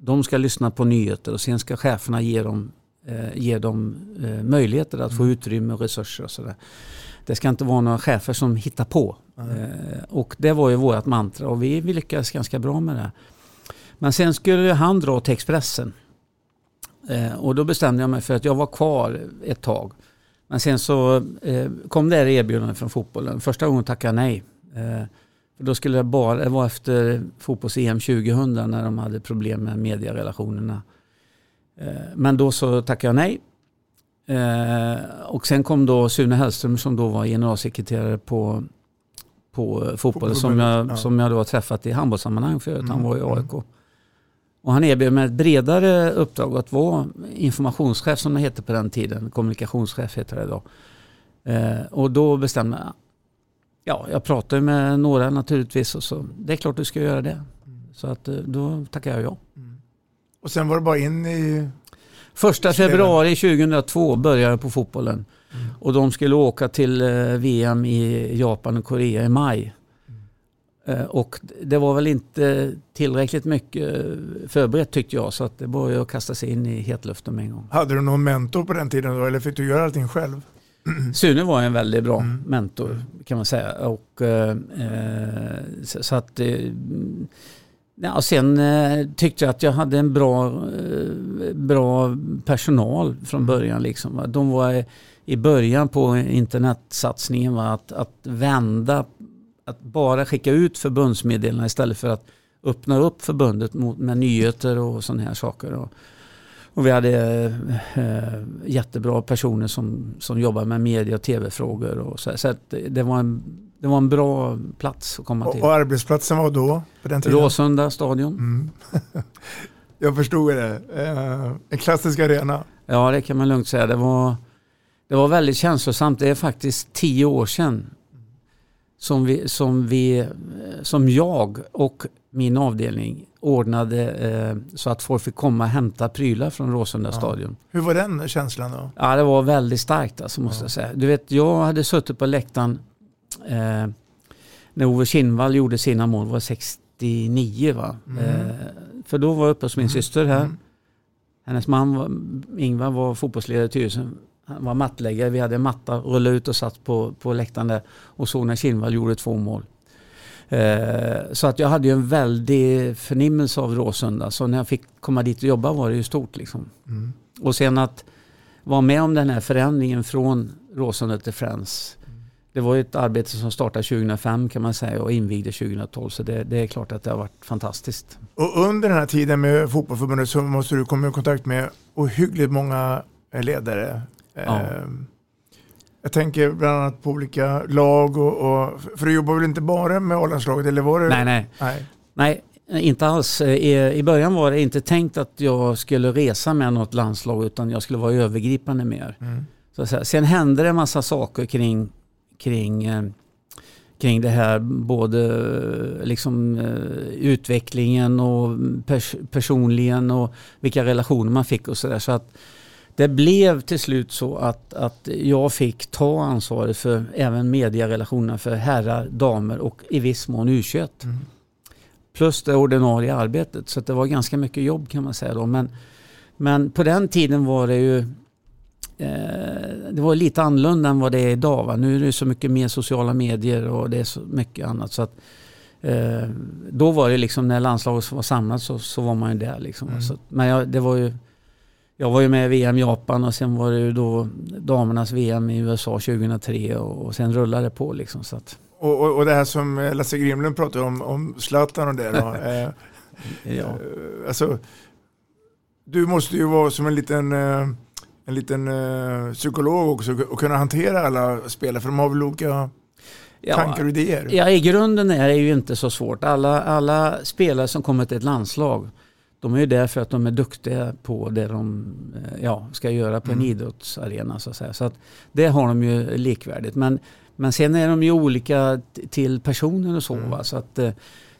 De ska lyssna på nyheter och sen ska cheferna ge dem, eh, ge dem eh, möjligheter att få mm. utrymme och resurser och sådär. Det ska inte vara några chefer som hittar på. Mm. och det var ju vårt mantra och vi, vi lyckades ganska bra med det. Men sen skulle han dra till Expressen. Eh, och då bestämde jag mig för att jag var kvar ett tag. Men sen så eh, kom det här erbjudandet från fotbollen. Första gången tackade jag nej. Eh, för då skulle det bara, det var efter fotbolls-EM 2000 när de hade problem med medierelationerna. Eh, men då så tackade jag nej. Eh, och sen kom då Sune Hellström som då var generalsekreterare på, på fotboll som jag, ja. som jag då har träffat i handbollssammanhang förut. Mm. Han var i mm. AIK. Och han erbjöd mig ett bredare uppdrag att vara informationschef som det hette på den tiden. Kommunikationschef heter det idag. Eh, och då bestämde jag, ja jag pratade med några naturligtvis och så det är klart du ska göra det. Mm. Så att eh, då tackade jag ja. Mm. Och sen var det bara in i Första februari 2002 började på fotbollen. Mm. Och de skulle åka till eh, VM i Japan och Korea i maj. Mm. Eh, och det var väl inte tillräckligt mycket förberett tyckte jag så att det var ju att kasta sig in i hetluften med en gång. Hade du någon mentor på den tiden då eller fick du göra allting själv? Sune var en väldigt bra mm. mentor kan man säga. Och, eh, så, så, att, eh, ja, sen eh, tyckte jag att jag hade en bra, eh, bra personal från mm. början. Liksom, De var i början på internetsatsningen var att, att vända, att bara skicka ut förbundsmeddelanden istället för att öppna upp förbundet mot, med nyheter och sådana här saker. Och, och vi hade eh, jättebra personer som, som jobbar med media och tv-frågor. Och så så det, var en, det var en bra plats att komma till. Och arbetsplatsen var då? På den tiden? Råsunda stadion. Mm. Jag förstod det. Eh, en klassisk arena. Ja, det kan man lugnt säga. Det var, det var väldigt känslosamt. Det är faktiskt tio år sedan som, vi, som, vi, som jag och min avdelning ordnade eh, så att folk fick komma och hämta prylar från Råsunda ja. stadion. Hur var den känslan då? Ja, det var väldigt starkt alltså, måste ja. jag säga. Du vet, jag hade suttit på läktaren eh, när Ove Kinnvall gjorde sina mål, det var 69 va? Mm. Eh, för då var jag uppe hos min mm. syster här. Mm. Hennes man var, Ingvar var fotbollsledare i Tyresö. Han var mattläggare. Vi hade en matta, rullade ut och satt på, på läktaren där och såg när Kinnvall gjorde två mål. Eh, så att jag hade ju en väldig förnimmelse av Råsunda. Så när jag fick komma dit och jobba var det ju stort. Liksom. Mm. Och sen att vara med om den här förändringen från Råsunda till Friends. Det var ju ett arbete som startade 2005 kan man säga och invigde 2012. Så det, det, är klart att det har varit fantastiskt. Och under den här tiden med Fotbollförbundet så måste du komma i kontakt med ohyggligt många ledare. Ja. Ehm, jag tänker bland annat på olika lag och, och för du jobbar väl inte bara med A-landslaget eller var det? Nej, nej. nej. nej inte alls. I, I början var det inte tänkt att jag skulle resa med något landslag utan jag skulle vara övergripande mer. Mm. Så Sen hände det en massa saker kring, kring, eh, kring det här. Både liksom, eh, utvecklingen och pers personligen och vilka relationer man fick och sådär. Så att det blev till slut så att, att jag fick ta ansvaret för även medierelationerna för herrar, damer och i viss mån u mm. Plus det ordinarie arbetet. Så det var ganska mycket jobb kan man säga då. Men, men på den tiden var det ju eh, det var lite annorlunda än vad det är idag. Va? Nu är det så mycket mer sociala medier och det är så mycket annat. Så att, eh, då var det liksom när landslaget var samlat så, så var man ju där. Liksom. Mm. Så, men jag, det var ju jag var ju med i VM Japan och sen var det ju då damernas VM i USA 2003 och, sen rullade det på liksom. Så att. Och, och, och det här som Lasse Grimlund pratade om, om Zlatan och det då. eh, ja. Eh, alltså, du måste ju vara som en liten, eh, en liten eh, psykolog också och kunna hantera alla spelare för de har väl olika ja, tankar och idéer? Ja, i grunden är det ju inte så svårt. Alla, alla spelare som kommer till ett landslag de är ju där för att de är duktiga på det de eh, ja, ska göra på en mm. idrottsarena. Så att säga. Så att det har de ju likvärdigt. Men, men sen är de ju olika till personen och så. Mm. Så att, eh,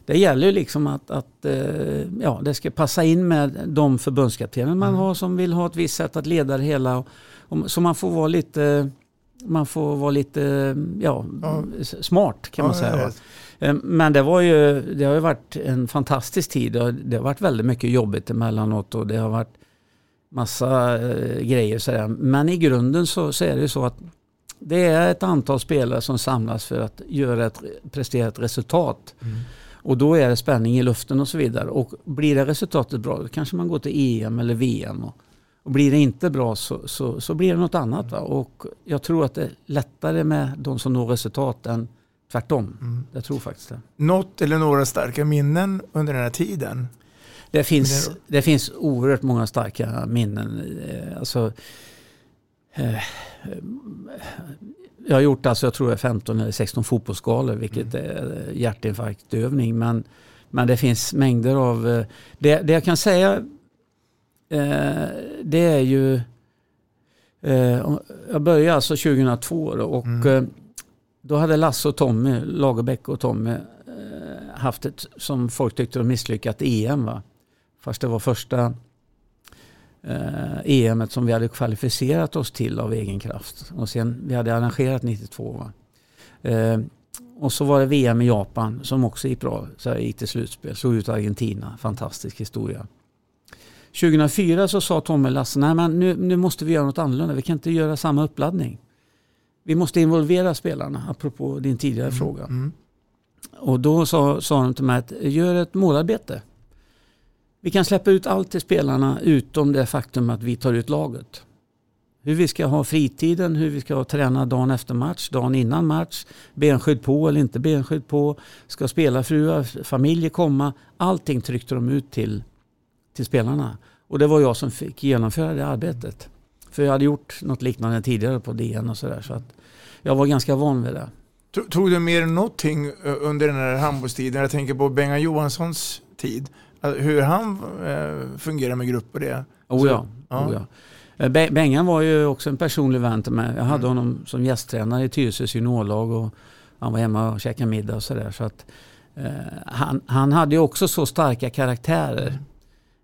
det gäller ju liksom att, att eh, ja, det ska passa in med de förbundskaptener man mm. har som vill ha ett visst sätt att leda det hela. Och, och, så man får vara lite man får vara lite ja, ja. smart kan man säga. Eh, men det, var ju, det har ju varit en fantastisk tid. Det har varit väldigt mycket jobbigt emellanåt och det har varit massa eh, grejer. Sådär. Men i grunden så, så är det ju så att det är ett antal spelare som samlas för att göra ett, prestera ett resultat. Mm. Och då är det spänning i luften och så vidare. Och blir det resultatet bra då kanske man går till EM eller VM. Och, och blir det inte bra så, så, så blir det något annat. Va? Och jag tror att det är lättare med de som når resultat än Tvärtom. Mm. Jag tror faktiskt det. Något eller några starka minnen under den här tiden? Det finns, det finns oerhört många starka minnen. Eh, alltså, eh, jag har gjort alltså, jag tror det är 15 eller 16 fotbollsgalor vilket mm. är hjärtinfarktövning. Men, men det finns mängder av... Eh, det, det jag kan säga det är ju... Jag började alltså 2002 och mm. Då hade Lasse och Tommy, Lagerbäck och Tommy, eh, haft ett, som folk tyckte, misslyckat EM. Va? Fast det var första eh, EM som vi hade kvalificerat oss till av egen kraft. Och sen, vi hade arrangerat 92. Va? Eh, och så var det VM i Japan som också gick bra. Så här gick till slutspel, slog ut Argentina. Fantastisk historia. 2004 så sa Tommy Lasse, nej men nu, nu måste vi göra något annorlunda. Vi kan inte göra samma uppladdning. Vi måste involvera spelarna, apropå din tidigare Mm. fråga. Och då sa, sa de till mig att gör ett målarbete. Vi kan släppa ut allt till spelarna utom det faktum att vi tar ut laget. Hur vi ska ha fritiden, hur vi ska träna dagen efter match, dagen innan match, benskydd på eller inte benskydd på, ska spelarfruar, familjer komma. Allting tryckte de ut till, till spelarna. Och det var jag som fick genomföra det arbetet. För jag hade gjort något liknande tidigare på DN och sådär. Så att jag var ganska van vid det. To- Tog du med dig någonting under den här handbollstiden? Jag tänker på Bengan Johanssons tid. Hur han eh, fungerar med grupp och det. Oh Så- ja. Oh ja. Eh, Be- Bengan var ju också en personlig vän till mig. Jag hade honom som gästtränare i Tyresös juniorlag och han var hemma och käkade middag och sådär. Så att, eh, han, han hade ju också så starka karaktärer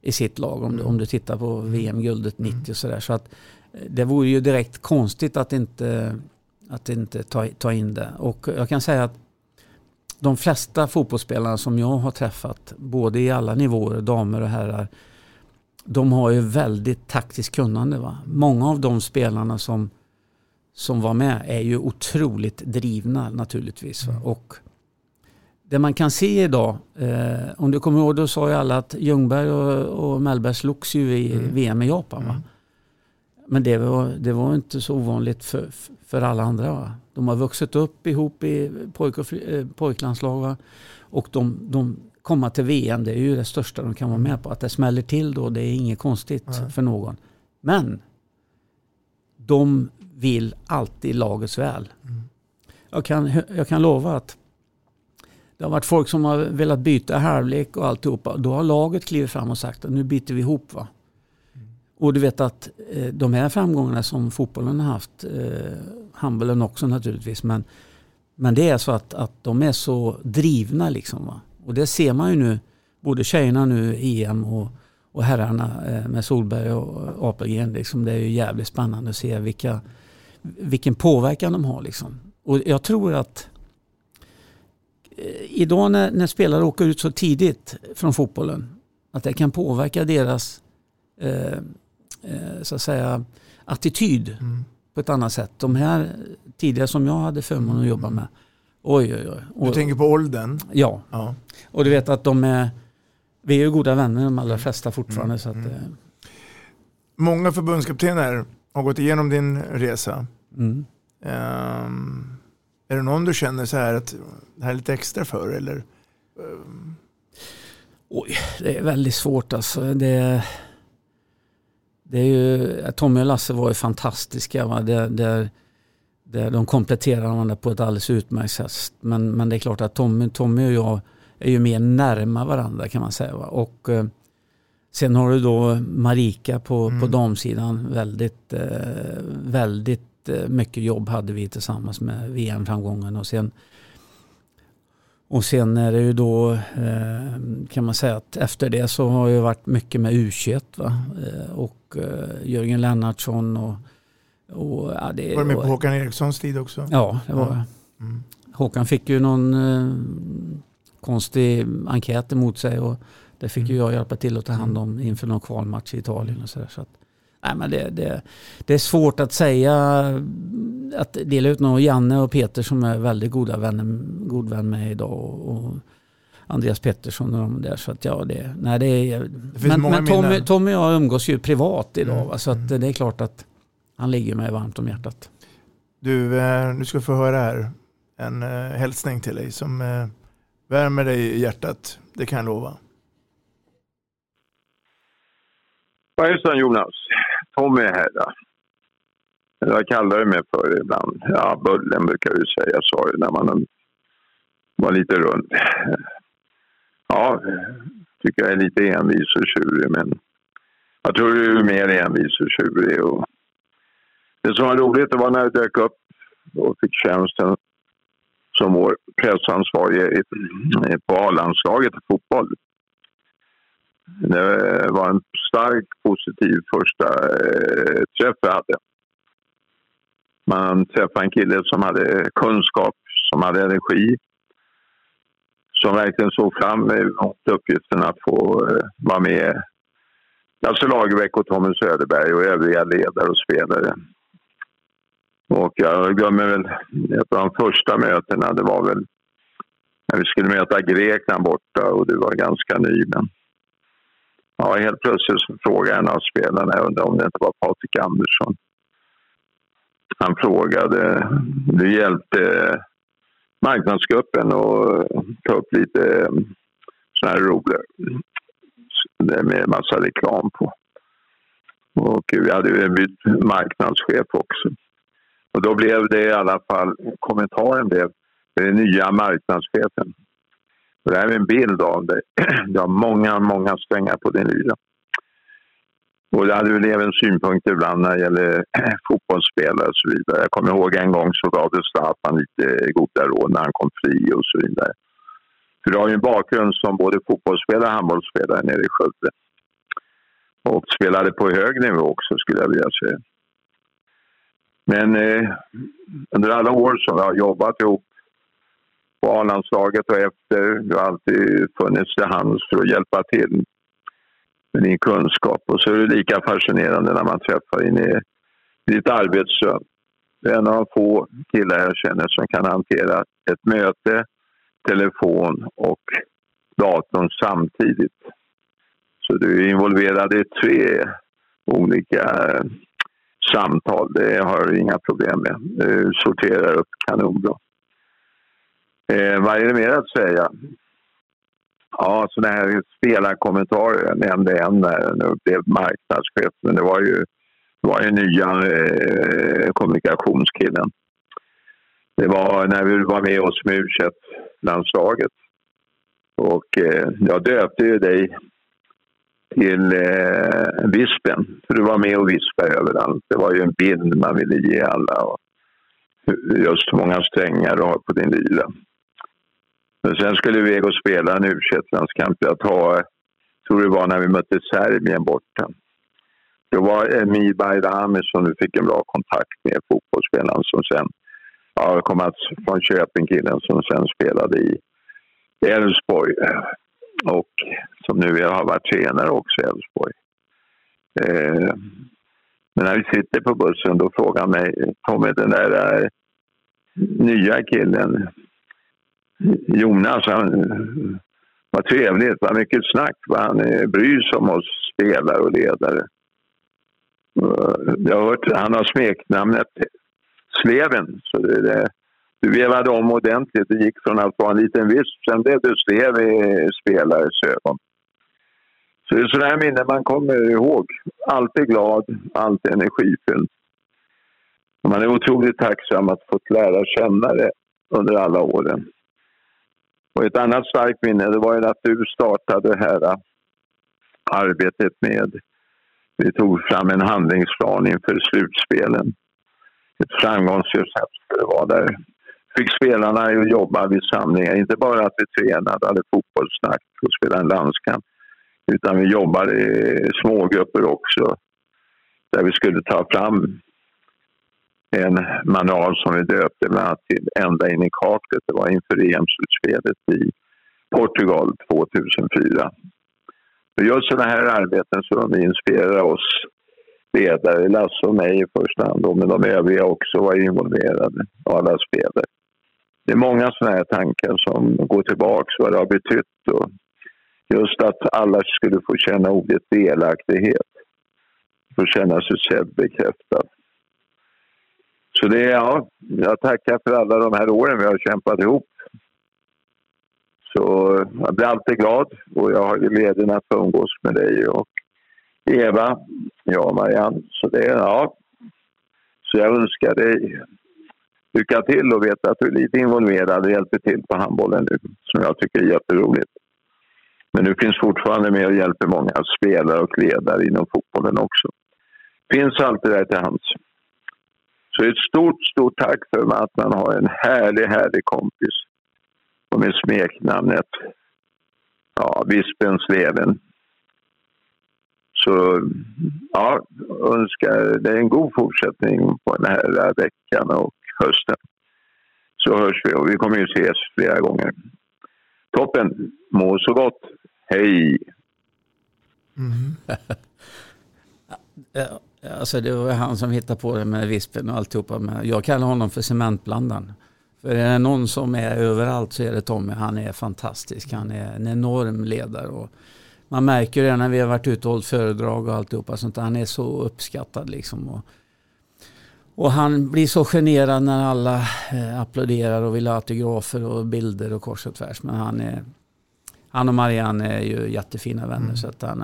i sitt lag om, du, om du tittar på VM-guldet 90 och sådär. Så att eh, det vore ju direkt konstigt att inte, att inte ta, ta in det. Och jag kan säga att de flesta fotbollsspelare som jag har träffat, både i alla nivåer, damer och herrar, de har ju väldigt taktiskt kunnande. Va? Många av de spelarna som, som var med är ju otroligt drivna naturligtvis. Va? Och det man kan se idag, eh, om du kommer ihåg, då sa ju alla att Ljungberg och, och Mellberg slogs ju i VM i Japan. Va? Men det var, det var inte så ovanligt för, för alla andra. Va? De har vuxit upp ihop i pojk och, eh, pojklandslag. Va? Och de, de komma till VM, det är ju det största de kan vara med på. Att det smäller till då, det är inget konstigt Nej. för någon. Men de vill alltid lagets väl. Jag, kan, jag kan lova att det har varit folk som har velat byta halvlek och alltihopa. Då har laget klivit fram och sagt att nu byter vi ihop. Va? Och du vet att eh, de här framgångarna som fotbollen har haft, eh, handbollen också naturligtvis, men, men det är så att, att de är så drivna liksom. Va? Och det ser man ju nu, både tjejerna nu i EM och, och herrarna eh, med Solberg och Apelgren. Liksom, det är ju jävligt spännande att se vilka, vilken påverkan de har. Liksom. Och jag tror att idag när, när spelare åker ut så tidigt från fotbollen, att det kan påverka deras eh, eh, så att säga, attityd på ett annat sätt. De här tidigare som jag hade förmånen att jobba med. Oj, oj, oj. Du tänker på åldern? Ja. Ja. Och du vet att de är, vi är ju goda vänner de allra flesta fortfarande. Så att, eh, Många förbundskaptener har gått igenom din resa. Mm. Ehm, är det någon du känner så här att det här är lite extra för? Eller? Oj, det är väldigt svårt alltså. Det, det är ju, Tommy och Lasse var ju fantastiska. Va? Där, där, där de kompletterar varandra på ett alldeles utmärkt sätt. Men, men det är klart att Tommy, Tommy och jag är ju mer närma varandra kan man säga. Va? Och, eh, sen har du då Marika på, på damsidan. Väldigt, eh, väldigt mycket jobb hade vi tillsammans med VM-framgången. Och sen, och sen är det ju då eh, kan man säga att efter det så har jag varit mycket med U21 va? Eh, och eh, Jörgen Lennartsson och, och ja, det Var du med på Håkan Erikssons tid också? Ja, det var Ja. jag. Mm. Håkan fick ju någon konstig enkät emot sig och det fick Mm. ju jag hjälpa till att ta hand om inför någon kvalmatch i Italien och sådär. Så att, nej, men det, det, det är svårt att säga att dela ut någon. Janne och Peter som är väldigt goda vänner, god vän med idag och, Andreas Pettersson och de där. Så att ja, det, nej, det är, finns men, men Tommy. Tommy och jag umgås ju privat idag. Mm, va, Så att det är klart att han ligger mig varmt om hjärtat. Du, eh, du ska få höra här en eh, hälsning till dig som eh, värmer dig i hjärtat. Det kan jag lova. Hejsan Jonas. Tommy är här. Då. Vad Jag kallar dig mig för ibland. Ja, Bullen brukar du säga, sa du när man var lite rund. Ja, tycker jag är lite envis och tjurig, men jag tror du är mer envis och tjurig. Och det som var roligt det var när jag dök upp och fick tjänsten som vår pressansvarige på A-landslaget i fotboll. Det var en stark positiv första eh, träff jag hade. Man träffade en kille som hade kunskap, som hade energi. som verkligen såg fram emot uppgiften att få eh, vara med. Lasse Lagerbäck och Tommy Söderberg och övriga ledare och spelare. Och jag glömmer väl ett av de första mötena, det var väl när vi skulle möta Grekland borta och du var ganska ny. Men ja, helt plötsligt så frågade en av spelarna, jag undrar om det inte var Patrik Andersson. Han frågade, du hjälpte marknadsgruppen att eh, ta upp lite eh, sådana här roller med massa reklam på. Och vi hade ju en bytt marknadschef också. Och då blev det i alla fall, kommentaren blev, den nya marknadschefen. Så det här är en bild av dig. Du har många, många strängar på din lyra. Och det hade väl även synpunkter ibland när det gäller fotbollsspelare och så vidare. Jag kommer ihåg en gång så gav du Staffan lite eh, goda råd när han kom fri och så vidare. För du har ju en bakgrund som både fotbollsspelare och handbollsspelare nere i Skövde. Och spelade på hög nivå också skulle jag vilja säga. Men eh, under alla år som jag har jobbat ihop på A-landslaget och efter, du har alltid funnits till hands för att hjälpa till med din kunskap. Och så är det lika fascinerande när man träffar in i ditt arbetsrum. Du är en av de få killar jag känner som kan hantera ett möte, telefon och datorn samtidigt. Så du är involverad i tre olika eh, samtal. Det har du inga problem med. Du sorterar upp kanonbra. Eh, vad är det mer att säga? Ja, sådana här spelarkommentarer. Jag nämnde en där nu blev marknadschef. Men det var ju, det var ju nya eh, kommunikationskillen. Det var när vi var med oss med u landslaget Och eh, jag döpte ju dig till eh, vispen. För du var med och vispade överallt. Det var ju en bild man ville ge alla. Och just hur många strängar du har på din lila. Men sen skulle vi gå och spela en u landskamp Jag tar, tror det var när vi mötte Serbien borta. Det var Emir Bayrami som du fick en bra kontakt med, fotbollsspelaren som sen ja, kom från Köping, killen som sen spelade i Elfsborg och som nu har varit tränare också i Elfsborg. Eh, men när vi sitter på bussen då frågar han mig, Tommy den där där nya killen, Jonas, han var trevligt, var mycket snack, han eh, bryr sig om oss spelare och ledare. Jag har hört, han har smeknamnet Sleven, så det, det, du vevade om ordentligt. Det gick från att vara en liten visp, sen blev du slev i spelares ögon. Så det är sådana här minnen man kommer ihåg. Alltid glad, alltid energifylld. Man är otroligt tacksam att fått lära känna det under alla åren. Och ett annat starkt minne det var ju att du startade det här äh, arbetet med... Vi tog fram en handlingsplan inför slutspelen. Ett framgångsrecept det var där fick spelarna jobba vid samlingar. Inte bara att vi tränade, hade fotbollssnack och spelade en landskamp. Utan vi jobbade i smågrupper också. Där vi skulle ta fram en manual som vi döpte bland annat till Ända in i kaklet. Det var inför EM-slutspelet i Portugal 2004. Och just sådana här arbeten som inspirerar oss ledare, Lasse och mig i första hand, men de övriga också var involverade, alla spelare det är många sådana här tankar som går tillbaka vad det har betytt. Och just att alla skulle få känna ordet delaktighet. Få känna sig själv bekräftad. Så det är, ja, jag tackar för alla de här åren vi har kämpat ihop. Så jag blir alltid glad och jag har glädjen att umgås med dig och Eva, jag och Marianne. Så det, ja. Så jag önskar dig lycka till och vet att du är lite involverad och hjälper till på handbollen nu, som jag tycker är jätteroligt. Men du finns fortfarande med och hjälper många spelare och ledare inom fotbollen också. Finns alltid där till hands. Så ett stort, stort tack för att man har en härlig, härlig kompis. Och med smeknamnet ja, Vispen Sleven. Så ja, önskar dig en god fortsättning på den här veckan och hösten. Så hörs vi och vi kommer ju ses flera gånger. Toppen. Må så gott. Hej! Ja, Alltså det var han som hittade på det med vispen och alltihopa. Men jag kallar honom för cementblandaren. För är det någon som är överallt så är det Tommy. Han är fantastisk. Han är en enorm ledare. Och man märker det när vi har varit ute och hållit föredrag och alltihopa. Sånt. Han är så uppskattad liksom. Och, och han blir så generad när alla eh, applåderar och vill ha autografer och bilder och kors och tvärs. Men han, är, han och Marianne är ju jättefina vänner. Så att han,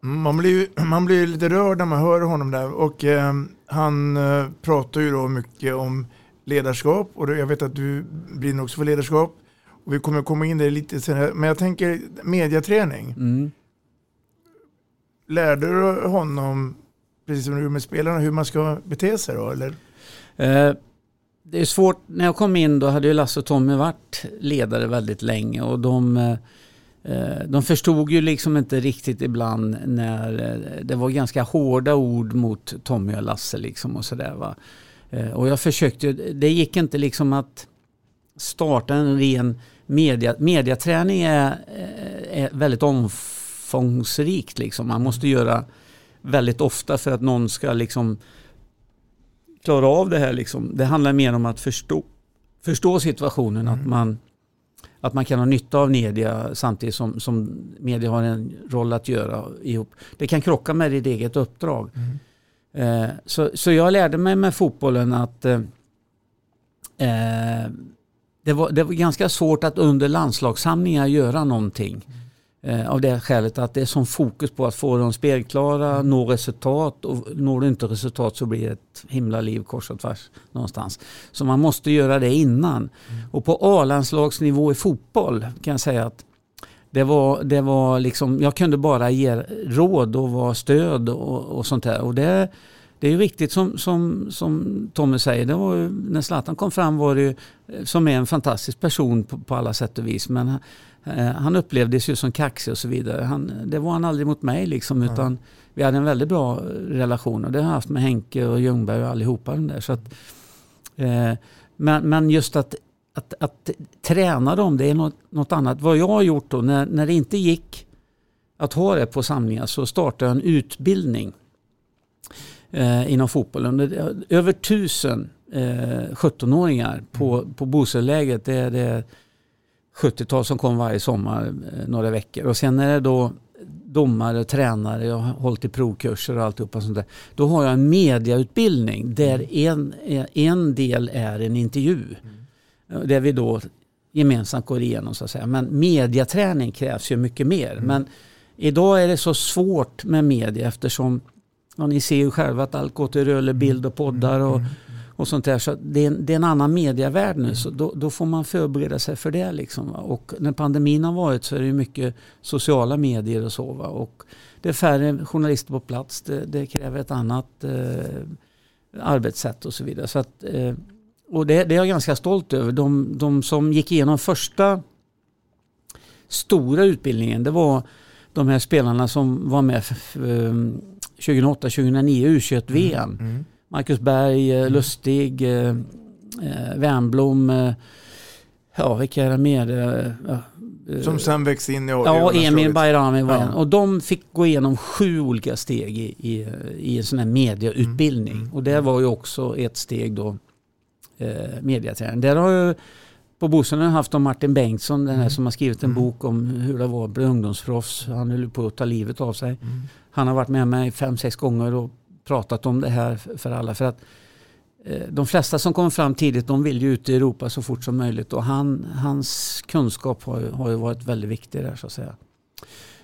Man blir, ju- man blir lite rörd när man hör honom där. Och eh, han eh, pratar ju då mycket om ledarskap. Och det- jag vet att du brinner också för ledarskap. Och vi kommer komma in där lite senare. Men jag tänker mediaträning. mm. Lärde du honom, precis som du gjorde med spelarna, hur man ska bete sig då? Eller? Eh, Det är svårt, när jag kom in då hade ju Lasse och Tommy varit ledare väldigt länge och de, eh, de förstod ju liksom inte riktigt ibland när eh, det var ganska hårda ord mot Tommy och Lasse liksom och sådär va. Eh, Och jag försökte, det gick inte liksom att starta en ren media, mediaträning är, eh, är väldigt omfångsrikt liksom. Man måste göra väldigt ofta för att någon ska liksom klara av det här. Liksom. Det handlar mer om att förstå, förstå situationen, att, man, att man kan ha nytta av media samtidigt som, som media har en roll att göra ihop. Det kan krocka med ditt eget uppdrag. Eh, så, så jag lärde mig med fotbollen att eh, eh, det, var, det var ganska svårt att under landslagssamlingar göra någonting. Eh, av det skälet att det är sån fokus på att få dem spelklara, nå resultat och når du inte resultat så blir det ett himla liv kors och tvärs någonstans. Så man måste göra det innan. Och på A-landslagsnivå i fotboll kan jag säga att det var, det var liksom, jag kunde bara ge råd och vara stöd och, och sånt där. Och det, det är ju riktigt som, som, som Tommy säger, det var ju, när Zlatan kom fram var det ju, eh, som är en fantastisk person på, på alla sätt och vis. Men han upplevdes ju som kaxig och så vidare. Han, det var han aldrig mot mig liksom, utan vi hade en väldigt bra relation. Och det har jag haft med Henke och Ljungberg och allihopa. Den där. Så att, eh, men, men just att, att, att träna dem, det är något, något annat. Vad jag har gjort då, när, när det inte gick att ha det på samlingar så startade jag en utbildning eh, inom fotbollen. Över tusen eh, 17-åringar på, på Boseläget. Det det 70-tal som kom varje sommar eh, några veckor. Och sen är det då domare, tränare, jag har hållit i provkurser och alltihopa sånt där. Då har jag en mediautbildning där en, en del är en intervju. Där vi då gemensamt går igenom så att säga. Men mediaträning krävs ju mycket mer. Men idag är det så svårt med media eftersom ja, ni ser ju själva att allt går till rörlig bild och poddar och, och sånt där. Så det är, en, det är en annan medievärld nu. Så då, då får man förbereda sig för det. Liksom, va. Och när pandemin har varit så är det mycket sociala medier och så. Va. Och det är färre journalister på plats. Det, det kräver ett annat eh, arbetssätt och så vidare. Så att, eh, och det, det är jag ganska stolt över. De, de som gick igenom första stora utbildningen det var de här spelarna som var med 2008-2009 eh, U21-VM. Mm. mm. Marcus Berg, eh, Lustig, eh, eh, Wernbloom, ja vilka är det mer? Som sen växte in i Ja. Emil Bayrami var Ja. en. Och de fick gå igenom sju olika steg i, i, i en sån här mediautbildning. Mm. Och det var ju också ett steg då, eh, mediaträning. Där har jag på Bosön haft om Martin Bengtsson, den här Mm. som har skrivit en bok om hur det var att bli ungdomsproffs. Han höll på att ta livet av sig. Mm. Han har varit med mig fem, sex gånger och pratat om det här för- alla. För att eh, de flesta som kommer fram tidigt de vill ju ut i Europa så fort som möjligt och han, hans kunskap har har ju varit väldigt viktig där så att säga.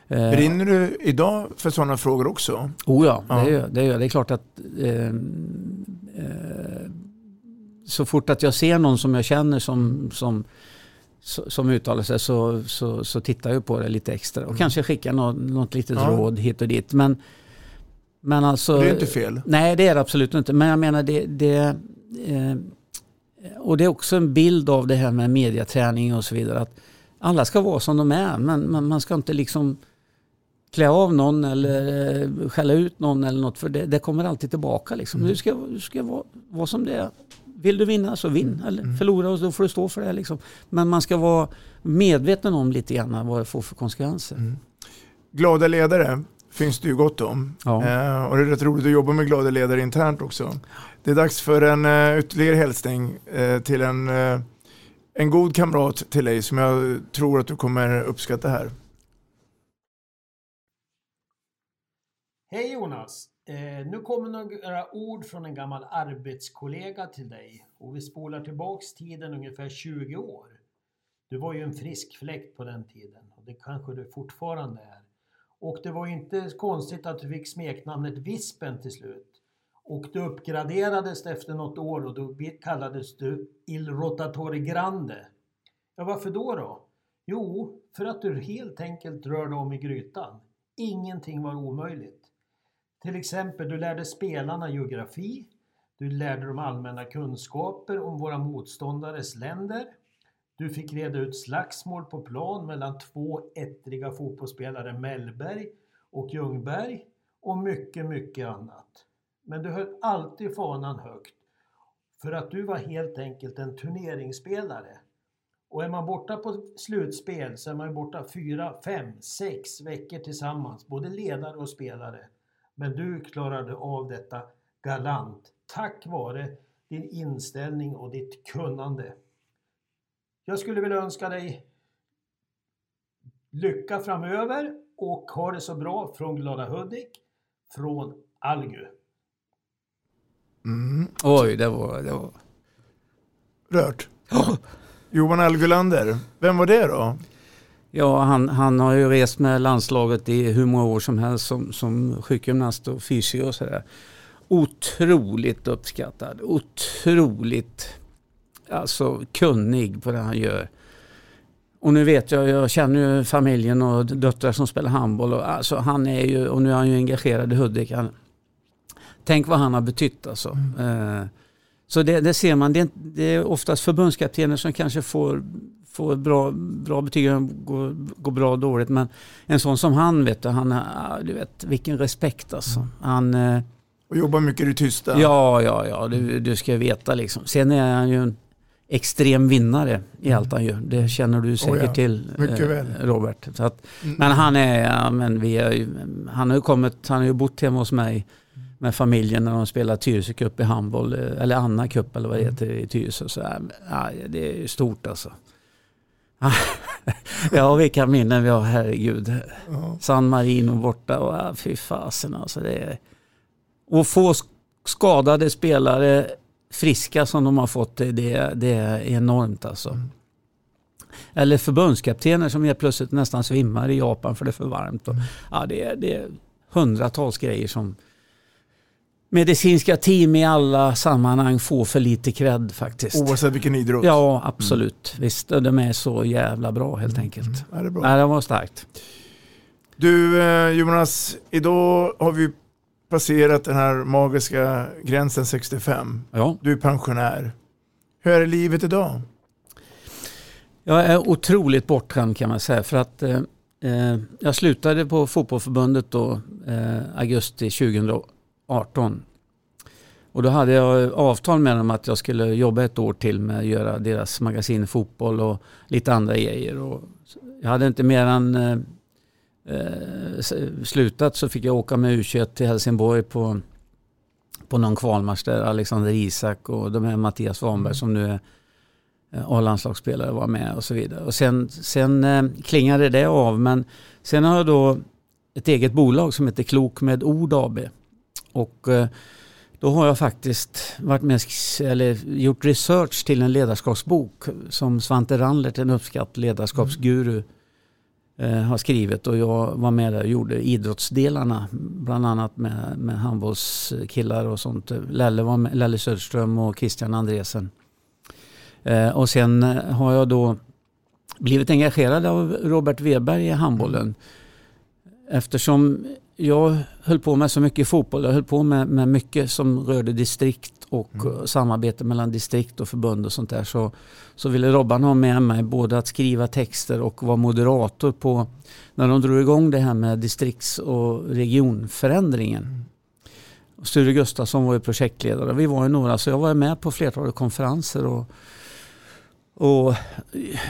Eh, Brinner du idag för sådana frågor också? Oh ja, Ja. Det, gör, det gör Det är klart att eh, eh, så fort att jag ser någon som jag känner som, som, som uttalar sig så, så, så tittar jag på det lite extra och kanske skickar något, något litet Ja. råd hit och dit. Men, men alltså, Det är inte fel. Nej, det är det absolut inte. Men jag menar det, det eh, och det är också en bild av det här med mediaträning och så vidare. Att alla ska vara som de är, men man, man ska inte liksom klä av någon eller eh, skälla ut någon eller något. För det, det kommer alltid tillbaka. Liksom. Du ska, du ska vara, vara som det är. vill du vinna så vinn. Eller förlora och då får du stå för det. Liksom. Men man ska vara medveten om lite grann vad det får för konsekvenser. Glada ledare finns det ju gott om. Ja. Eh, och det är rätt roligt att jobba med glada ledare internt också. Det är dags för en uh, ytterligare hälsning eh, till en, eh, en god kamrat till dig som jag tror att du kommer uppskatta här. Hej Jonas! Eh, nu kommer några ord från en gammal arbetskollega till dig och vi spolar tillbaks tiden ungefär 20 år. Du var ju en frisk fläkt på den tiden och det kanske du fortfarande är. Och det var ju inte konstigt att du fick smeknamnet Vispen till slut. Och du uppgraderades efter något år och då kallades du Il Rotatore Grande. Ja, varför då då? Jo, för att du helt enkelt rörde om i grytan. Ingenting var omöjligt. Till exempel, du lärde spelarna geografi, du lärde dem allmänna kunskaper om våra motståndares länder, du fick reda ut slagsmål på plan mellan två ettriga fotbollsspelare, Mellberg och Ljungberg och mycket, mycket annat. Men du höll alltid fanan högt för att du var helt enkelt en turneringsspelare. Och är man borta på slutspel så är man borta fyra, fem, sex veckor tillsammans, både ledare och spelare. Men du klarade av detta galant tack vare din inställning och ditt kunnande. Jag skulle vilja önska dig lycka framöver och ha det så bra från Glada Hudik, från Algu. Mm. Oj, det var... Det var... Rört. Johan Algulander, vem var det då? Ja, han, han har ju rest med landslaget i hur många år som helst som, som sjukgymnast och fysio och sådär. Otroligt uppskattad, otroligt alltså, kunnig på det han gör. Och nu vet jag, jag känner ju familjen och döttrar som spelar handboll. Och, alltså, han är ju, och nu är han ju engagerad i Hudik. Han, tänk vad han har betytt alltså. Eh, så det, det, ser man, det är, det är oftast förbundskaptener som kanske får, får bra, bra betyg, går, går bra och dåligt. Men en sån som han, vet du, han, ah, du vet, vilken respekt alltså. Han, eh, Och jobbar mycket i det tysta. Ja, ja, ja, du, du ska veta liksom. Sen är han ju en extrem vinnare i allt han gör. Det känner du säkert Oh ja, till mycket eh, väl. Robert. Att, Mm. Men han är, ja, men vi är han har ju kommit, han har ju bott hemma hos mig med familjen när de spelar Tyresö Cup i handboll, eh, eller Anna Cup eller vad det Mm. heter i Tyresö. Så, ja, det är stort alltså. ja, vilka minnen vi har, herregud. Ja. San Marino borta och ja, fy fasen alltså. Det är... Och få sk- skadade spelare friska som de har fått, det, det, är enormt alltså. Eller förbundskaptener som helt plötsligt nästan svimmar i Japan för det är för varmt. Och, ja, det, är, det är hundratals grejer som medicinska team i alla sammanhang får för lite cred faktiskt. Oavsett vilken idrott. Ja, absolut. Visst, de är så jävla bra helt enkelt. Ja, det är bra. Nej, det var starkt. Du eh, Jonas, idag har vi passerat den här magiska gränsen 65. Ja. Du är pensionär. Hur är livet idag? Jag är otroligt bortskämd kan man säga för att eh, eh, jag slutade på fotbollförbundet då eh, augusti 2018. Och då hade jag avtal med dem att jag skulle jobba ett år till med att göra deras magasin fotboll och lite andra grejer. Och jag hade inte mer än eh, slutat så fick jag åka med U21 till Helsingborg på, på någon kvalmatch där Alexander Isak och de här Mattias Svanberg som nu är eh, A-landslagsspelare var med och så vidare. Och sen, sen eh, klingade det av men sen har jag då ett eget bolag som heter Klok med Ord AB. Och eh, då har jag faktiskt varit med, eller gjort research till en ledarskapsbok som Svante Randlert, en uppskattad ledarskapsguru, eh, Eh, har skrivit. Och jag var med där och gjorde idrottsdelarna, bland annat med, med handbollskillar och sånt. Lelle, var med, Lelle Söderström och Christian Andresen. Eh, och sen eh, har jag då blivit engagerad av Robert Weberg i handbollen. Eftersom jag höll på med så mycket fotboll, jag höll på med, med mycket som rörde distrikt och eh, samarbete mellan distrikt och förbund och sånt där. Så, så ville Robban ha med mig både att skriva texter och vara moderator på när de drog igång det här med distrikts och regionförändringen. Sture Gustafsson var ju projektledare. Vi var ju några, så jag var med på flertalet konferenser. Och, och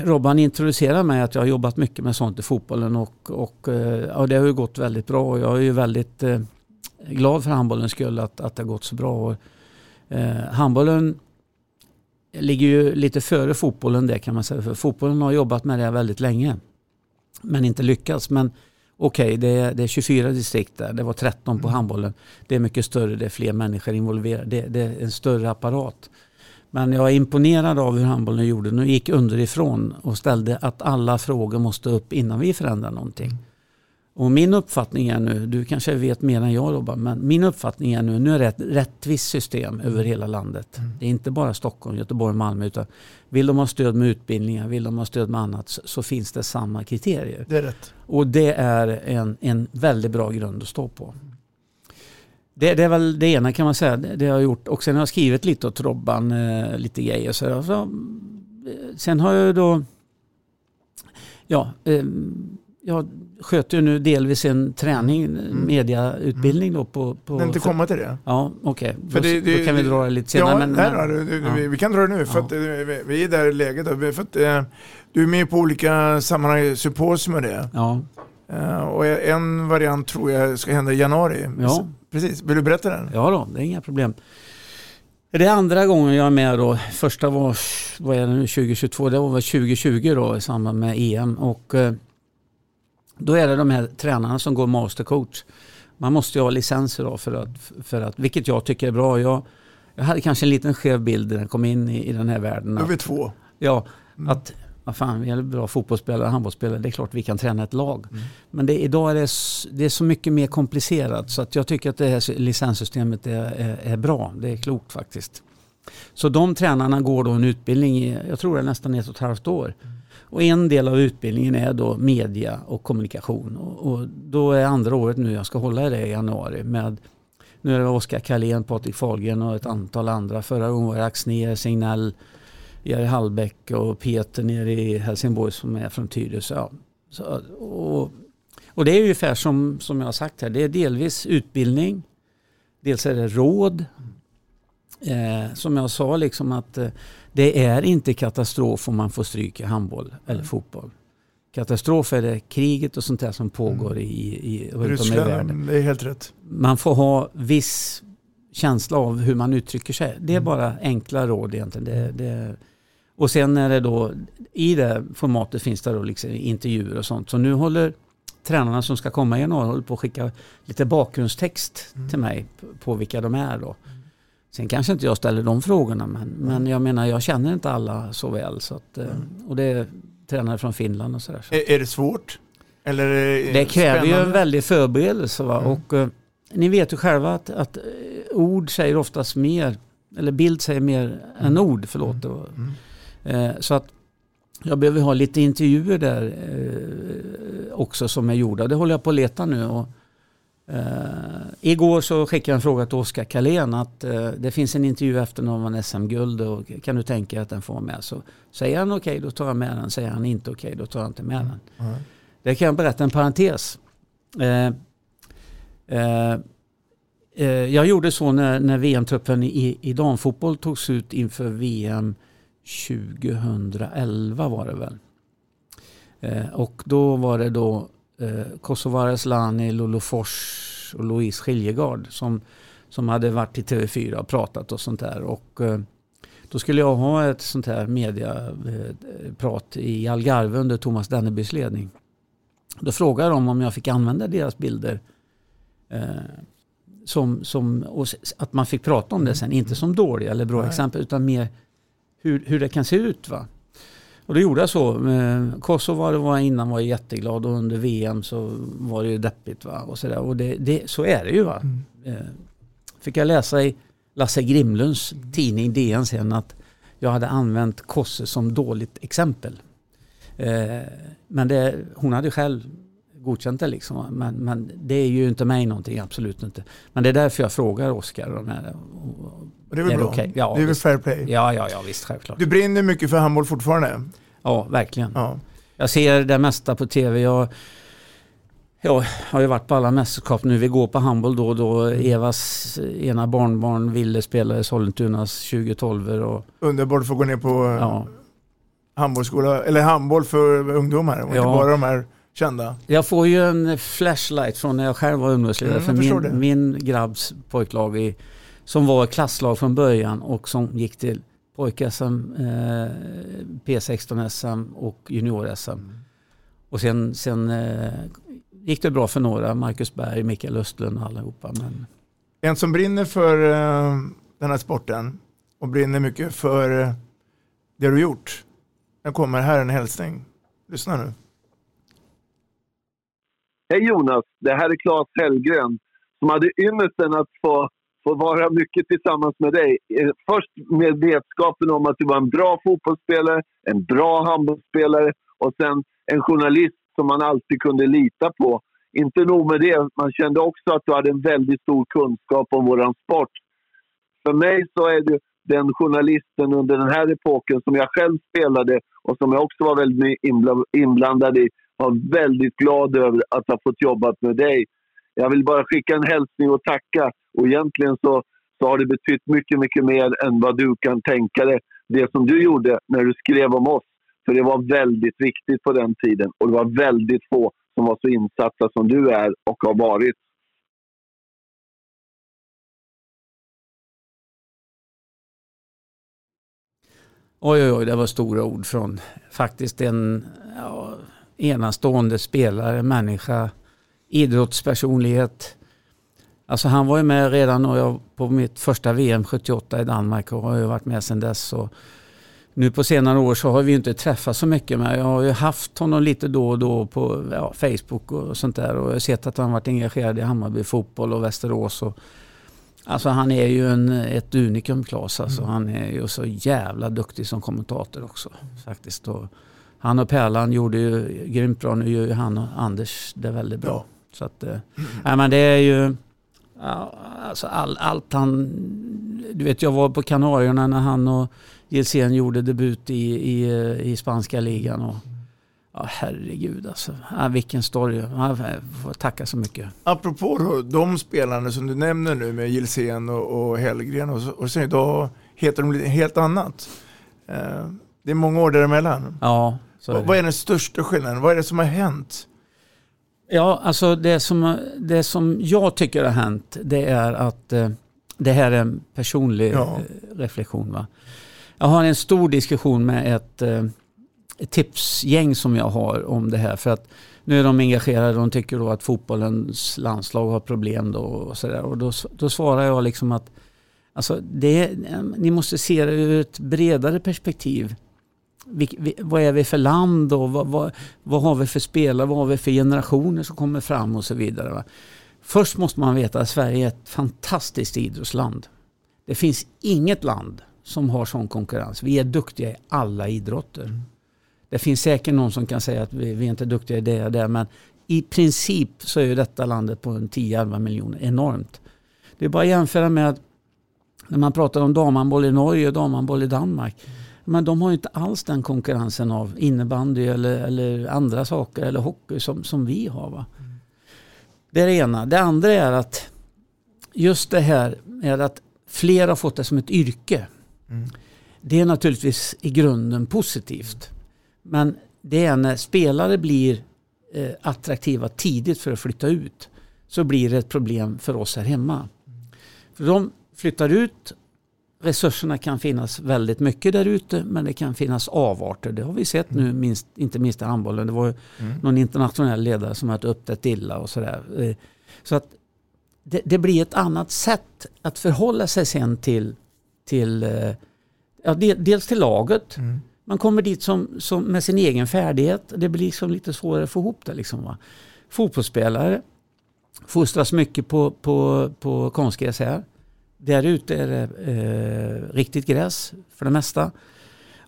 Robban introducerade mig att jag har jobbat mycket med sånt i fotbollen och, och eh, ja, det har ju gått väldigt bra. Och jag är ju väldigt eh, glad för handbollens skull att, att det har gått så bra. Och, eh, handbollen ligger ju lite före fotbollen det kan man säga. För fotbollen har jobbat med det väldigt länge. Men inte lyckats. Men okej, okay, det, det, är 24 distrikt där. Det var 13 på mm. handbollen. Det är mycket större, det är fler människor involverade. Det, det är en större apparat. Men jag är imponerad av hur handbollen gjorde. Nu gick underifrån och ställde att alla frågor måste upp innan vi förändrar någonting. Mm. Och min uppfattning är nu, du kanske vet mer än jag Robban, men min uppfattning är nu, nu är det ett rättvist system över hela landet. Mm. Det är inte bara Stockholm, Göteborg Malmö utan vill de ha stöd med utbildningar, vill de ha stöd med annat så, så finns det samma kriterier. Det är rätt. Och det är en, en väldigt bra grund att stå på. Det, det, är väl det ena kan man säga, det, det har jag gjort. Och sen har jag skrivit lite åt Robban, eh, lite grejer. Så, så, eh, sen har jag då, ja, eh, jag sköter ju nu delvis en träning, mm. mediautbildning då på... på Men inte komma till det? Ja, okej. Okay. Då, då, kan vi dra det lite senare. Ja, men, nej, men, ja. Vi, vi, kan dra det nu för att vi är där i läget. För att, du är med på olika sammanhang, symposium och det. Ja. Och en variant tror jag ska hända i januari. Ja. Precis, vill du berätta den? Ja då, det är inga problem. Det är andra gången jag är med då. Första var, vad är det nu, 2022, det var väl 2020 då i samband med EM. Och då är det de här tränarna som går mastercoach. Man måste ju ha licenser då för att, för att, vilket jag tycker är bra. Jag, jag hade kanske en liten skev bild när jag kom in i, i den här världen. Då är vi två. Ja, mm. att vad fan, vi är bra fotbollsspelare, handbollsspelare, det är klart vi kan träna ett lag. Mm. Men det, idag är det, det är så mycket mer komplicerat så att jag tycker att det här licenssystemet är, är, är bra. Det är klokt faktiskt. Så de tränarna går då en utbildning i, jag tror det är nästan ett och ett halvt år. Mm. Och en del av utbildningen är då media och kommunikation. Och, och då är andra året nu, jag ska hålla det i januari med nu är det Oskar Karlén, Patrik Fahlgren och ett antal andra. Förra gången var det Axnér, Signell, Jerry Hallbäck och Peter nere i Helsingborg som är från Tyresö. Ja. Så, och, och det är ungefär som, som jag har sagt här, det är delvis utbildning, dels är det råd. Eh, som jag sa, liksom att eh, det är inte katastrof om man får stryk i handboll eller fotboll. Katastrof är det kriget och sånt där som pågår mm. i, i, om i världen. Det är helt rätt. Man får ha viss känsla av hur man uttrycker sig. Det är mm. bara enkla råd egentligen. Det, det, och sen är det då, i det formatet finns det då liksom intervjuer och sånt. Så nu håller tränarna som ska komma i januari på att skicka lite bakgrundstext mm. till mig på, på vilka de är då. Sen kanske inte jag ställer de frågorna men, mm. men jag menar jag känner inte alla så väl. Så att, mm. Och det är tränare från Finland och sådär. Så. Är, är det svårt? Eller det, det kräver spännande? ju en väldig förberedelse. Va? Mm. Och, uh, ni vet ju själva att, att, ord säger oftast mer, eller bild säger mer mm. än ord. Förlåt. Mm. Uh, så att jag behöver ha lite intervjuer där uh, också som är gjorda. Det håller jag på att leta nu. Och, Uh, igår så skickade jag en fråga till Oskar Kalén att uh, det finns en intervju efter någon vann SM-guld och kan du tänka att den får med? Så säger han okej, okay, då tar jag med den. Säger han inte okej, okay, då tar jag inte med den. Mm. Det kan jag berätta en parentes. Uh, jag gjorde så när, när VM-truppen i, i damfotboll togs ut inför VM 2011 var det väl. och då var det då eh, Kosovare Asllani, Lolo Fors och Louise Skiljegard som, som hade varit i TV4 och pratat och sånt där. Och, eh, då skulle jag ha ett sånt här mediaprat i Algarve under Thomas Dennebys ledning. Då frågade de om jag fick använda deras bilder. Eh, som, som, att man fick prata om det sen, inte som dåliga eller bra Nej. exempel utan mer hur, hur det kan se ut. Va? Och då gjorde jag så. Kosovo var innan var jätteglad och under VM så var det ju deppigt. Va? Och så där. Och det, det, så är det ju. Va? Mm. Eh, fick jag läsa i Lasse Grimlunds tidning DN sen att jag hade använt Kosse som dåligt exempel. Eh, men det, hon hade själv godkänt det liksom. Men, men, det är ju inte mig någonting, absolut inte. Men det är därför jag frågar Oskar. De och det är väl är bra? Okay? Ja, det är väl fair play? Ja, ja, ja, visst, självklart. Du brinner mycket för handboll fortfarande? Ja, verkligen. Ja. Jag ser det mesta på tv. Jag, Ja, har ju varit på alla mästerskap nu. Vi går på handboll då och då. Evas ena barnbarn ville spela i Sollentunas 2012 och Underbart att få gå ner på Ja. handbollsskola, eller handboll för ungdomar och inte Ja. bara de här kända. Jag får ju en flashlight från när jag själv var ungdomsledare. Mm, jag för min, min grabbs pojklag i, som var klasslag från början och som gick till pojk-SM, eh, P16-SM och junior-SM. Och sen, sen eh, gick det bra för några, Marcus Berg, Mikael Östlund och allihopa. Men En som brinner för eh, den här sporten och brinner mycket för eh, det du gjort. Den kommer här en hälsning. Lyssna nu. Hej Jonas, det här är Claes Hellgren som hade ynnesten att få, få vara mycket tillsammans med dig. Eh, först med vetskapen om att du var en bra fotbollsspelare, en bra handbollsspelare och sen en journalist som man alltid kunde lita på. Inte nog med det, man kände också att du hade en väldigt stor kunskap om våran sport. För mig så är du den journalisten under den här epoken som jag själv spelade och som jag också var väldigt inblandad i. Var väldigt glad över att ha fått jobba med dig. Jag vill bara skicka en hälsning och tacka. Och egentligen så, så har det betytt mycket, mycket mer än vad du kan tänka dig. Det som du gjorde när du skrev om oss. För det var väldigt viktigt på den tiden. Och det var väldigt få som var så insatta som du är och har varit. oj, oj, oj, det var stora ord från faktiskt en ja, enastående spelare, människa, idrottspersonlighet. Alltså han var ju med redan när jag på mitt första VM 78 i Danmark och har ju varit med sedan dess. Och nu på senare år så har vi inte träffats så mycket men jag har ju haft honom lite då och då på ja, Facebook och sånt där och jag har sett att han varit engagerad i Hammarby fotboll och Västerås. Och, alltså han är ju en, ett unikum Claes alltså. Han är ju så jävla duktig som kommentator också faktiskt. Och han och Pärlan gjorde ju grymt bra. Nu gör ju han och Anders det väldigt bra. Så att, eh, nej, men det är ju Ja, alltså all, allt han... Du vet, jag var på Kanarierna när han och Gilsén gjorde debut i, i, i spanska ligan. Och, ja, herregud alltså. Ja, vilken story. Ja, får tacka så mycket. Apropå då, de spelarna som du nämner nu med Gilsén och, och Hellgren och, och sen idag heter de helt annat. Eh, det är många år däremellan. Ja, är vad, är den största skillnaden? Vad är det som har hänt? Ja, alltså det som, det som jag tycker har hänt det är att eh, det här är en personlig Ja. eh, reflektion. Va? Jag har en stor diskussion med ett, eh, ett tipsgäng som jag har om det här. För att nu är de engagerade de tycker då att fotbollens landslag har problem då och sådär. Och då, då svarar jag liksom att alltså det, ni måste se det ur ett bredare perspektiv. Vi, vi, vad är vi för land och vad, vad, vad har vi för spelare, vad har vi för generationer som kommer fram och så vidare. Va? Först måste man veta att Sverige är ett fantastiskt idrottsland. Det finns inget land som har sån konkurrens. Vi är duktiga i alla idrotter. Det finns säkert någon som kan säga att vi, vi är inte duktiga i det och det, men i princip så är ju detta landet på en 10-11 miljoner enormt. Det är bara att jämföra med att när man pratar om damhandboll i Norge och damhandboll i Danmark. Men de har ju inte alls den konkurrensen av innebandy eller, eller andra saker eller hockey som, som vi har. Va? Det är det ena. Det andra är att just det här med att fler har fått det som ett yrke. Det är naturligtvis i grunden positivt. Men det är när spelare blir eh, attraktiva tidigt för att flytta ut så blir det ett problem för oss här hemma. För de flyttar ut, resurserna kan finnas väldigt mycket där ute men det kan finnas avarter. Det har vi sett nu, minst, inte minst i handbollen. Det var Mm. någon internationell ledare som hade upptäckt illa och sådär. Eh, Så att det, det blir ett annat sätt att förhålla sig sen till, till eh, ja, de- dels till laget. Man kommer dit som, som med sin egen färdighet. Det blir liksom lite svårare att få ihop det. Liksom, va? Fotbollsspelare fostras mycket på, på, på konstgräs här. Där ute är det eh, riktigt gräs för det mesta.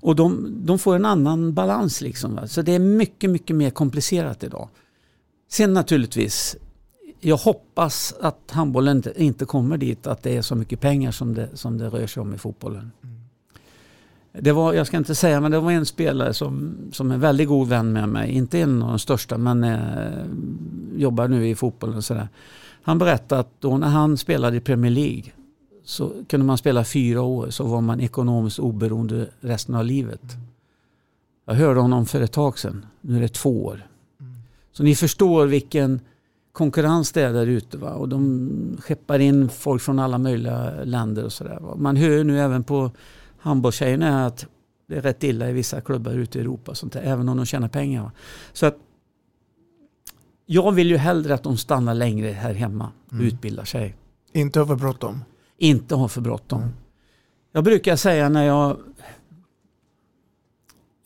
Och de, de får en annan balans. Liksom, va? Så det är mycket, mycket mer komplicerat idag. Sen naturligtvis, jag hoppas att handbollen inte, inte kommer dit att det är så mycket pengar som det, som det rör sig om i fotbollen. Det var, jag ska inte säga, men det var en spelare som, som är väldigt god vän med mig. Inte en av de största, men eh, jobbar nu i fotbollen och sådär. Han berättade att då när han spelade i Premier League så kunde man spela fyra år så var man ekonomiskt oberoende resten av livet. Jag hörde honom för ett tag sedan. Nu är det två år. Så ni förstår vilken konkurrens det är där ute. Va? Och de skeppar in folk från alla möjliga länder och sådär. Man hör nu även på handbollstjejerna att det är rätt illa i vissa klubbar ute i Europa. Sånt där, även om de tjänar pengar. Va? Så att jag vill ju hellre att de stannar längre här hemma och Mm. utbildar sig. Inte ha för bråttom. Inte ha för bråttom. Jag brukar säga när jag...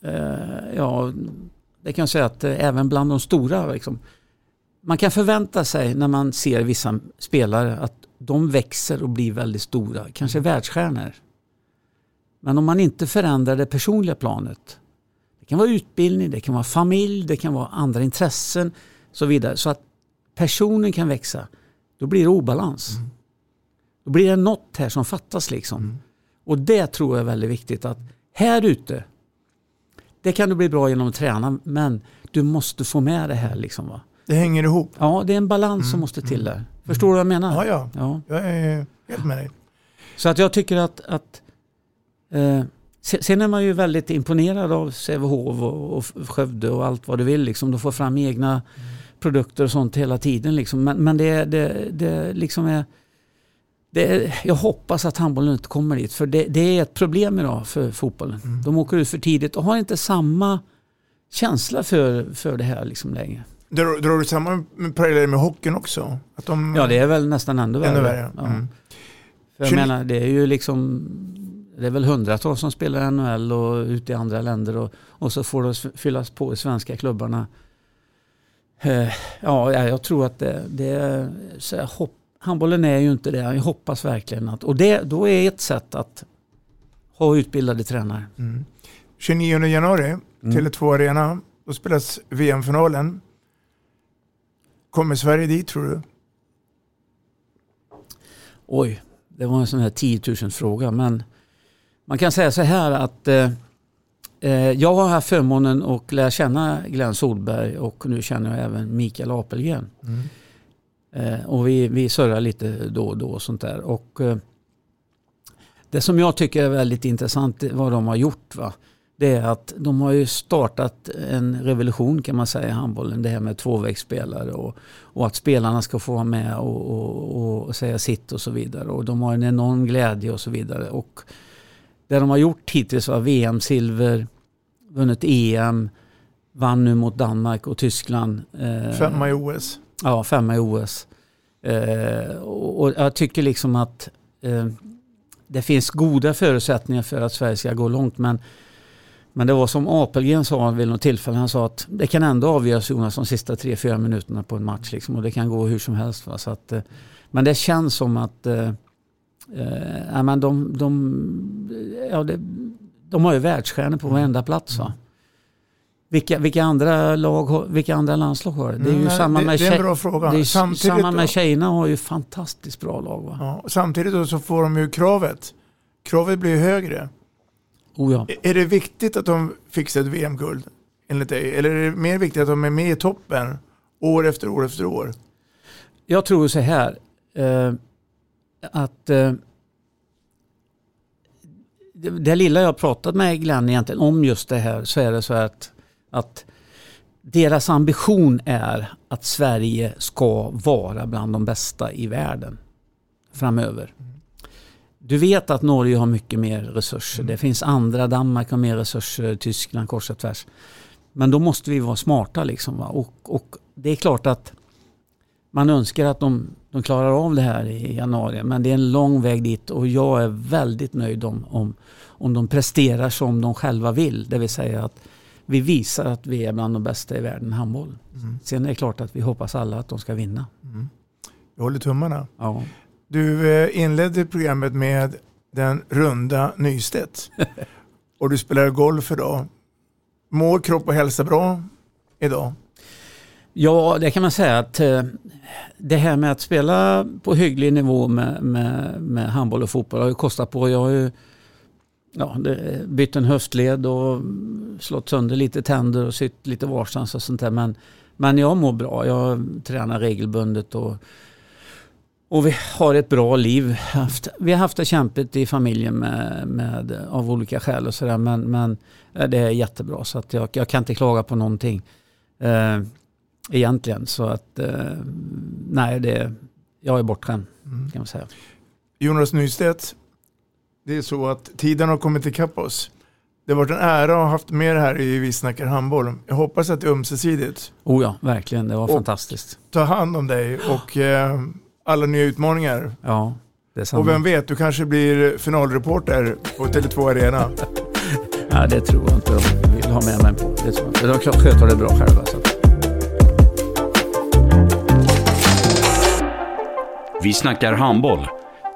Eh, ja, det kan jag säga att eh, även bland de stora, liksom, man kan förvänta sig när man ser vissa spelare att de växer och blir väldigt stora, kanske världsstjärnor. Men om man inte förändrar det personliga planet, det kan vara utbildning, det kan vara familj, det kan vara andra intressen så vidare. Så att personen kan växa, då blir det obalans. Då blir det något här som fattas liksom. Och det tror jag är väldigt viktigt att här ute, det kan du bli bra genom att träna men du måste få med det här liksom. Va? Det hänger ihop. Ja, det är en balans som måste till där. Förstår du vad jag menar? Ja, ja. Jag är helt med dig. Så att jag tycker att, att eh, se- sen är man ju väldigt imponerad av Sävehof och, och Skövde och allt vad du vill. Liksom. De får fram egna produkter och sånt hela tiden. Liksom. Men, men det, det, det liksom är, det. Jag hoppas att handbollen inte kommer dit. För det, det är ett problem idag för fotbollen. De åker ut för tidigt och har inte samma känsla för, för det här liksom längre. Drar, drar du samma paralleller med hockeyn också? Att de, Ja, det är väl nästan ännu värre. Ännu värre, Ja. mm. För jag menar, det är ju liksom det är väl hundratals som spelar i NHL och ute i andra länder och, och så får det fyllas på i svenska klubbarna. Eh, Ja, ja, jag tror att det, det är... Så jag hopp, handbollen är ju inte det. Jag hoppas verkligen att... Och det, då är ett sätt att ha utbildade tränare. Mm. 29 januari, Mm. Tele2 Arena, då spelas VM-finalen. Kommer Sverige dit tror du? Oj, det var en sån här 10 000 fråga. Men man kan säga så här att eh, eh, jag har haft förmånen att lära känna Glenn Solberg och nu känner jag även Mikael Apelgren. Eh, och vi, vi surrar lite då och då och sånt där. Och, eh, det som jag tycker är väldigt intressant vad de har gjort va, det är att de har ju startat en revolution kan man säga i handbollen. Det här med tvåvägsspelare och, och att spelarna ska få vara med och, och, och säga sitt och så vidare. Och de har en enorm glädje och så vidare. Och det de har gjort hittills var VM-silver, vunnit EM, vann nu mot Danmark och Tyskland. Eh, Femma i OS. Ja, femma i OS. Eh, och, och jag tycker liksom att eh, det finns goda förutsättningar för att Sverige ska gå långt. Men, men det var som Apelgren sa vid något tillfälle. Han sa att det kan ändå avgöras Jonas de sista tre, fyra minuterna på en match. Liksom, och det kan gå hur som helst. Va? Så att, eh, men det känns som att eh, eh, men de, de, ja, det, de har ju världsstjärnor på varenda plats. Va? Vilka, vilka, andra lag, vilka andra landslag har det? Det är ju Mm, samma det- med det är en bra fråga. Det är Samtidigt samma med tjejerna har ju fantastiskt bra lag. Va? Ja, samtidigt då så får de ju kravet. Kravet blir högre. Oh ja. Är det viktigt att de fixar ett VM-guld enligt dig? Eller är det mer viktigt att de är med i toppen år efter år efter år? Jag tror så här. Eh, att eh, det, det lilla jag pratat med Glenn egentligen om just det här så är det så att, att deras ambition är att Sverige ska vara bland de bästa i världen framöver. Du vet att Norge har mycket mer resurser. Det finns andra, Danmark har mer resurser, Tyskland kors och tvärs. Men då måste vi vara smarta liksom. Va? Och, och det är klart att man önskar att de, de klarar av det här i januari. Men det är en lång väg dit och jag är väldigt nöjd om, om, om de presterar som de själva vill. Det vill säga att vi visar att vi är bland de bästa i världen i handboll. Mm. Sen är det klart att vi hoppas alla att de ska vinna. Jag håller tummarna. Ja. Du eh, inledde programmet med den runda Nystedt. och du spelar golf idag. Mår kropp och hälsa bra idag? Ja, det kan man säga att eh, det här med att spela på hygglig nivå med, med, med handboll och fotboll har ju kostat på. Jag har ju ja, det, bytt en höftled och slått sönder lite tänder och sytt lite varstans och sånt där. Men, Men jag mår bra. Jag tränar regelbundet och, och vi har ett bra liv. Haft, vi har haft det kämpigt i familjen med, med, av olika skäl och sådär. Men, men eh, det är jättebra så att jag, jag kan inte klaga på någonting. Eh, egentligen. Så att eh, nej, det, jag är bortskämd Mm. kan man säga. Jonas Nystedt, det är så att tiden har kommit ikapp oss. Det har varit en ära att ha haft med det här i Vi snackar handboll. Jag hoppas att det är ömsesidigt. Oh ja, verkligen. Det var Och fantastiskt. Ta hand om dig och eh, alla nya utmaningar. Ja, det är samma. Och vem vet, du kanske blir finalreporter på Tele2 Arena. Ja, det tror jag inte de vill ha med mig på. Det tror jag inte. De sköter det bra själva. Så. Vi snackar handboll,